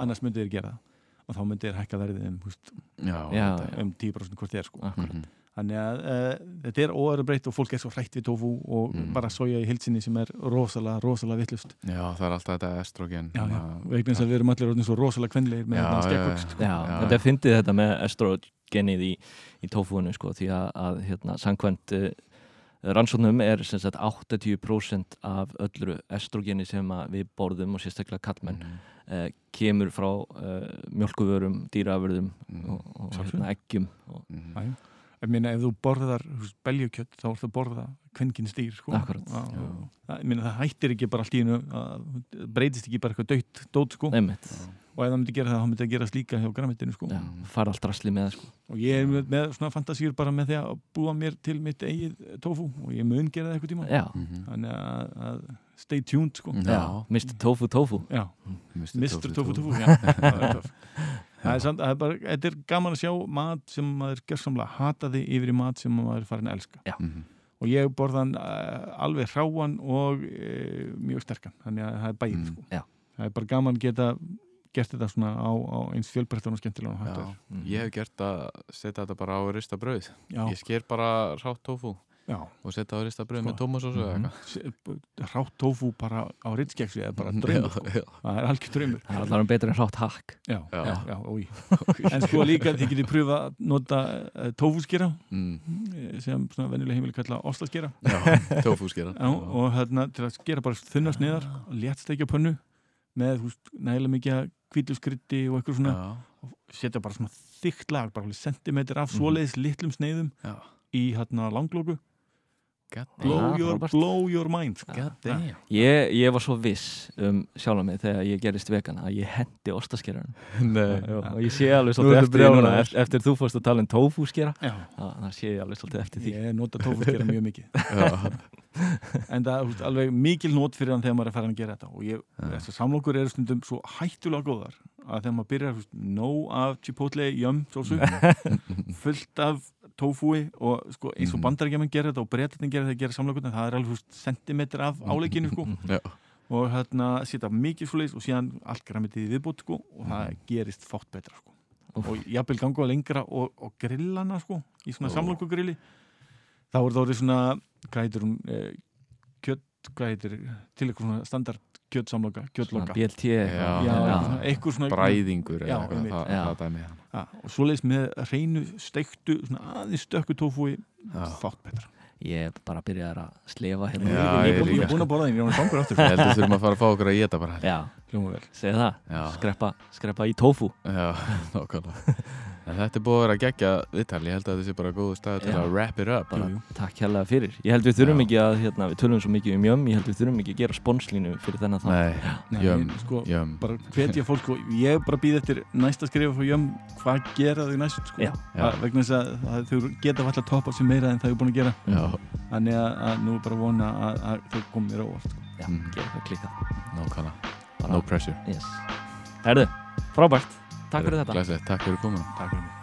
annars myndi þeir gera það og þá myndi þeir hækka verðið um, húst, Já, Já, um 10% hvort þeir sko Akkurat. Mhm. þannig að uh, þetta er óæra breytt og fólk er svo hrætt við tofu og Mm. bara soja í hilsinni sem er rosalega, rosalega vittlust Já, það er alltaf þetta estrogen já, já, hérna, og einhvern veginn að við erum allir orðin svo rosalega kvenlegir með þetta já, skeggvöxt já. sko. Já, þetta er fyndið þetta með estrogenið í, í tófúinu sko, því að, að hérna, samkvæmt uh, rannsóknum er sem sagt 80% af öllu estrogeni sem að við borðum og sérstaklega kallmenn mm, uh, kemur frá uh, mjölkuvörum, dýraafurðum mm, og, og hérna, eggjum og, mm. Ég meina ef þú borðar belgjukjött þá ertu að borða kvenkinn stýr sko. Akkurat. Það, ég meina, það hættir ekki bara allt í hennu breytist ekki bara eitthvað dött dót sko. einmitt, og ef það myndi gera það, þá myndi það gerast líka hjá græmitinu sko. já, fara allt rasli með það sko. og ég er með, með svona fantasíur bara með því að búa mér til mitt eigið tofu og ég mun gera það eitthvað tíma Já, Mhm. þannig að, að stay tuned sko. Mm. já, Já. Mr. Tofu Tofu já, Mr. Mr. Tofu Tofu já, [laughs] það er töff. það er samt, það er bara, þetta er gaman að sjá mat sem maður gerðsamlega hataði yfir í mat sem maður farin að elska Mhm. og ég borðan uh, alveg hráan og uh, mjög sterkan þannig að það er bæðið Mm. sko. Já. það er bara gaman að geta gert þetta svona á, á eins fjölbreyttan og skemmtilega og hægt Já, er. Mhm. ég hef gert að setja þetta bara á rista brauð já, Ég sker bara rátt tofu já. og setja á rista brauð Sko. með tómasósu eða Mhm. eitthvað rátt tofu bara á ritskegsi er bara [laughs] draumur sko. Það er algjör draumur Það er allavega betur en hrátt hakk já, Já. já, já, ói. [laughs] en sko líka þið getið pröfa að nota uh, tofuskera Mm. eh, sem svona venjulega heimili kalla ostaskera skera [laughs] já, og hérna til að gera bara þunna sniðar og léttsteikja pönnu með nægilega mikið kvítuskrytti og eitthvað svona og setja bara svona þykkt lag, bara sentimetr af Mhm. svoleiðis litlum sneiðum í hérna langlóku blow, your, blow your mind. Ég, ég var svo viss um sjálf mig þegar ég gerist vegan að ég hendi ostaskeran [laughs] Nei og ég sé alveg svolítið eftir því núna. eftir, eftir þú fórst að tala um tofu skera já, það sé ég alveg svolítið eftir því. Ég nota tofuskera mjög mikið. [laughs] Já, en það er alveg mikil nót fyrir hann þegar maður er farin að gera þetta. Og ég, þessar samlokur eru stundum svo hættulega góðar að þegar maður byrjar nóg af chipotle jömm sósu, [laughs] fullt af tofúi og sko, eins og Mhm. bandarækjaman gerir þetta og breytatin gerir þetta að gera samlokurna það er alveg húst, sentimetr af áleikinu sko. [laughs] og hérna setja mikið svoleiðis og síðan allt græmitið í viðbútt sko, og það gerist fátt betra sko. Og jafnvel ganga lengra og, og grillana sko, í svona samlokugrilli þá er það orðið svona hvað heitir hún eh, kjött, hvað heitir til eitthvað svona standard kjöttsamloka, Svona kjöttloka BLT eitthvað. svona eitthvað svona bræðingur Já, eða eitthvað, það, Já. það dæmi hann og svoleiðis með hreinu steiktu svona aðeins stökku tófúi Já. fátt betra. Ég er bara byrjaði að slefa hérna. Já, ég, ég er búin- ég er búin að borða þín, ég er hann sangur aftur. Ég held að þurfum að fara að fá okkur að geta bara vel. Segja það. Já, skreppa, skreppa í tofu já, [laughs] nákvæmlega En þetta er búið að vera að gegja viðtal Ég held að þetta sé bara góðu stað til að wrap it up Jú, jú. takk hérlega fyrir Ég held við þurfum Já. ekki að, hérna, við tölum svo mikið um jömm ég held við þurfum ekki að gera sponslínu fyrir þennan það Nei, Nei, jömm, sko, jömm bara hvetja fólk sko, ég bara býð eftir næsta skrifa frá jömm hvað gera þau næst sko. Já. Já. Vegna þess að, að þau geta alltaf toppa sér meira en það er búin að gera Já, þannig að, að nú er bara vona að, að þau komið mér óvart sko. Já, Mm. gera klika nákvæmlega Bara- No pressure yes. Herðu, frábært Takk fyrir þetta. Glæsilegt, Takk fyrir komin Takk fyrir mig